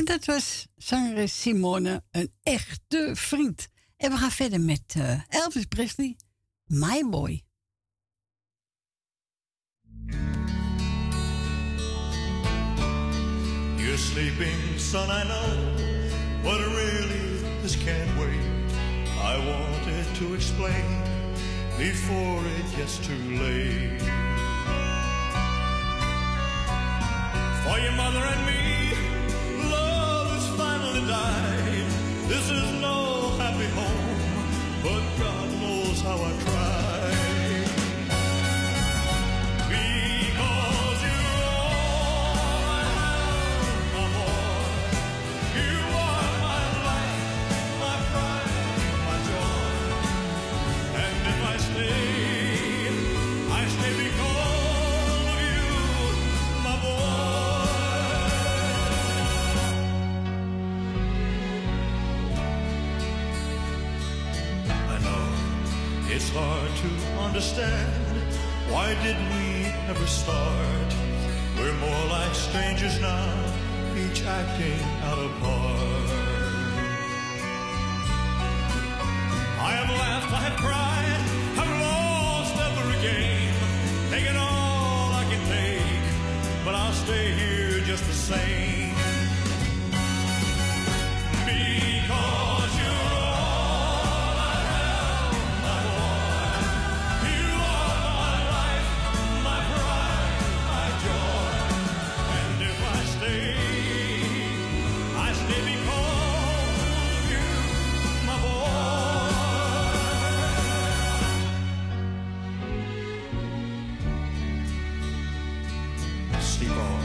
Dat was zangeres Simone, een echte vriend. En we gaan verder met uh, Elvis Presley, My Boy. You're sleeping, son, I know, but really this can't wait. I want it to explain before it gets too late. For your mother and me, life. This is On.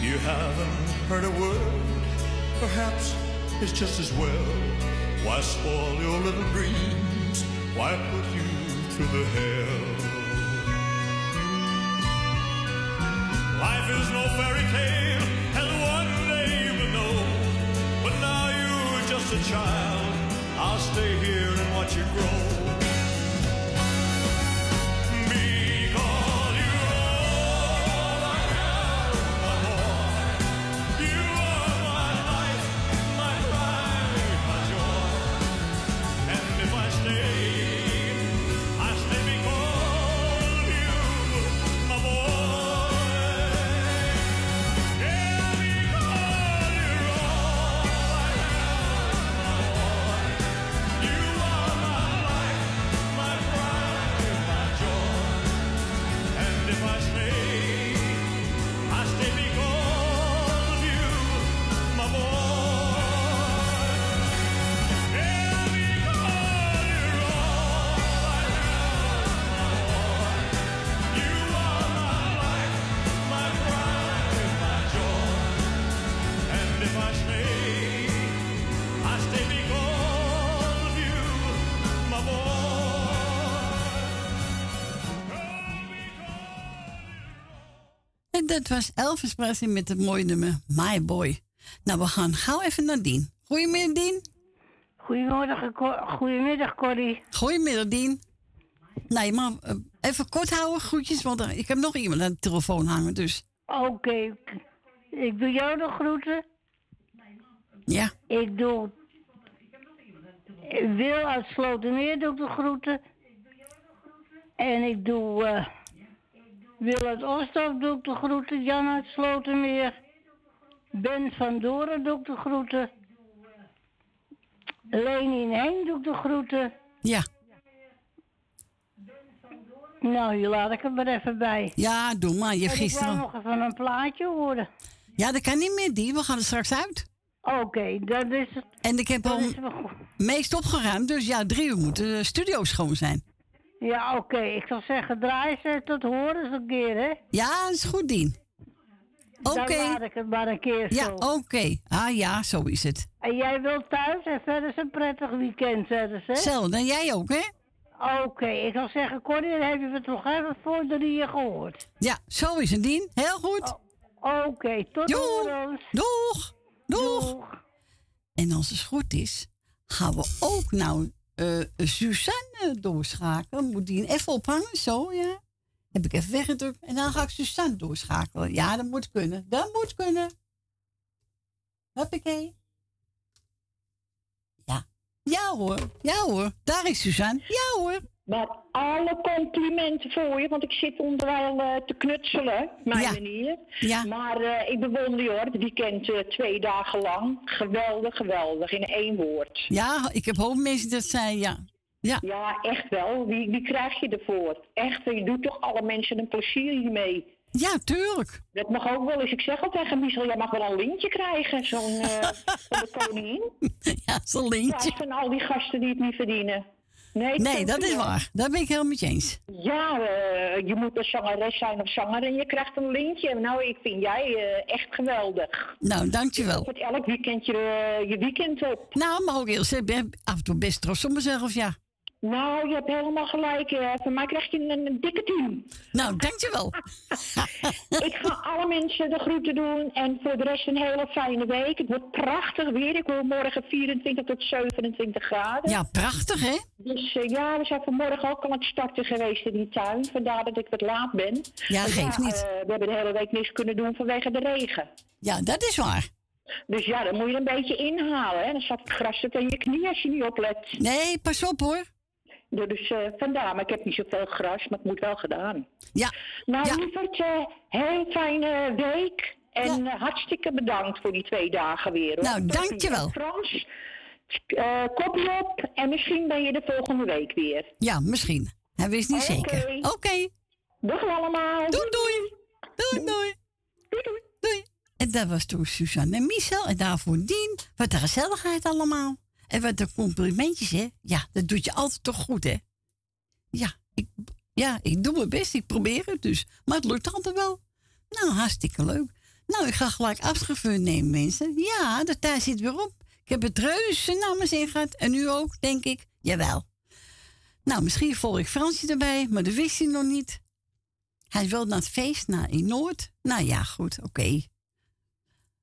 You haven't heard a word. Perhaps it's just as well. Why spoil your little dreams? Why put you through the hell? Life is no fairy tale, and one day you will know. But now you're just a child. I'll stay here and watch you grow. Dat was Elvis Presley met het mooie nummer My Boy. Nou, we gaan gauw even naar Dien. Goedemiddag, Dien. Goedemiddag, Cor- goedemiddag Corrie. Goedemiddag, Dien. Nee, maar eh, even kort houden, groetjes, want er- ik heb nog iemand aan de telefoon hangen, dus. Oké, ik doe jou de groeten. Ja. Ik doe... Wil uit Slotermeer doe ik de groeten. En ik doe... eh Wil uit Oostdorp doe ik de groeten. Jan uit Slotermeer. Ben van Doren doe ik de groeten. Leni en Henk doe ik de groeten. Ja. Nou, hier laat ik het maar even bij. Ja, doe maar. Je hebt En Ik gisteren... wou nog even een plaatje horen. Ja, dat kan niet meer, Dien. We gaan er straks uit. Oké, dat is het. En ik heb al meest opgeruimd, dus ja, drie uur moeten de studio's schoon zijn. Ja, oké. Ik zal zeggen, draai ze tot horen eens een keer, hè? Ja, is goed, Dien. Oké. Dan laat ik het maar een keer Ja, zo. oké. Ah ja, zo is het. En jij wilt thuis en verder is een prettig weekend, verder, hè? Hetzelfde, en jij ook, hè? Oké, ik zal zeggen, Corrie, dan heb je het nog even voor drieën gehoord. Ja, zo is het, Dien. Heel goed. Oké, tot Doeg. horens. Doeg. Doeg. En als het goed is, gaan we ook nou eh, Suzanne doorschakelen. Moet die even ophangen, zo, ja. Heb ik even weggedrukt. En dan ga ik Suzanne doorschakelen. Ja, dat moet kunnen. Dat moet kunnen. Hoppakee. Ja. Ja hoor. Ja hoor. Daar is Suzanne. Ja hoor. Maar alle complimenten voor je, want ik zit onderwijl eh, te knutselen, mijn Ja. manier. Ja. Maar eh, ik bewonder je hoor, het weekend eh, twee dagen lang. Geweldig, geweldig, in één woord. Ja, ik heb hoop mensen dat zei ja. Ja. Ja, echt wel. Wie, wie krijg je ervoor? Echt, je doet toch alle mensen een plezier hiermee. Ja, tuurlijk. Dat mag ook wel eens. Ik zeg al tegen Michel, jij mag wel een lintje krijgen, zo'n van de koningin. Ja, zo'n lintje. Ja, van al die gasten die het niet verdienen. Nee, Nee, dat is waar. Daar ben ik helemaal met je eens. Ja, eh, je moet een zangeres zijn of zanger en je krijgt een lintje. Nou, ik vind jij eh, echt geweldig. Nou, dankjewel. Je elk weekend je, eh, je weekend op. Nou, maar ook heel ik ben af en toe best trots op mezelf, ja. Nou, je hebt helemaal gelijk. eh. Van mij krijg je een, een dikke tien. Nou, dankjewel. ik ga alle mensen de groeten doen. En voor de rest een hele fijne week. Het wordt prachtig weer. Ik hoor morgen 24 tot 27 graden. Ja, prachtig hè? Dus eh, ja, we zijn vanmorgen ook al aan het starten geweest in die tuin. Vandaar dat ik wat laat ben. Ja, Want geeft niet. eh, we hebben de hele week niks kunnen doen vanwege de regen. Ja, dat is waar. Dus ja, dan moet je een beetje inhalen. Hè? Dan zat het gras tot aan je knie als je niet oplet. Nee, pas op hoor. Dus eh, vandaar, maar ik heb niet zoveel gras, maar het moet wel gedaan. Ja. Nou, eh, heel fijne week. En eh, hartstikke bedankt voor die twee dagen weer. Hoor. Nou, dankjewel. Frans, eh kopje op en misschien ben je de volgende week weer. Ja, misschien. Hij wist niet zeker. Oké. Dag allemaal. Doei doei. Doei doei. Doei En dat was toen Suzanne en Michel. En daarvoor Dien. Wat de gezelligheid allemaal. En wat de complimentjes, hè. Ja, dat doet je altijd toch goed, hè. Ja, ik, ja, ik doe mijn best. Ik probeer het dus. Maar het lukt altijd wel. Nou, hartstikke leuk. Nou, ik ga gelijk afscheid nemen, mensen. Ja, de tijd zit weer op. Ik heb het reuze mijn zin gehad. En u ook, denk ik. Jawel. Nou, misschien volg ik Fransje erbij, maar dat wist hij nog niet. Hij wil naar het feest naar in Noord. Nou ja, goed, oké.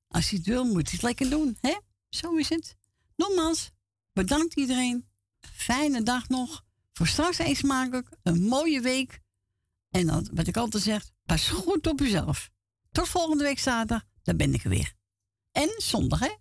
Als hij het wil, moet hij het lekker doen, hè? Zo is het. Nogmaals, bedankt iedereen. Fijne dag nog. Voor straks eens smakelijk. Een mooie week. En dan, wat ik altijd zeg, pas goed op uzelf. Tot volgende week zaterdag, dan ben ik er weer. En zondag, hè?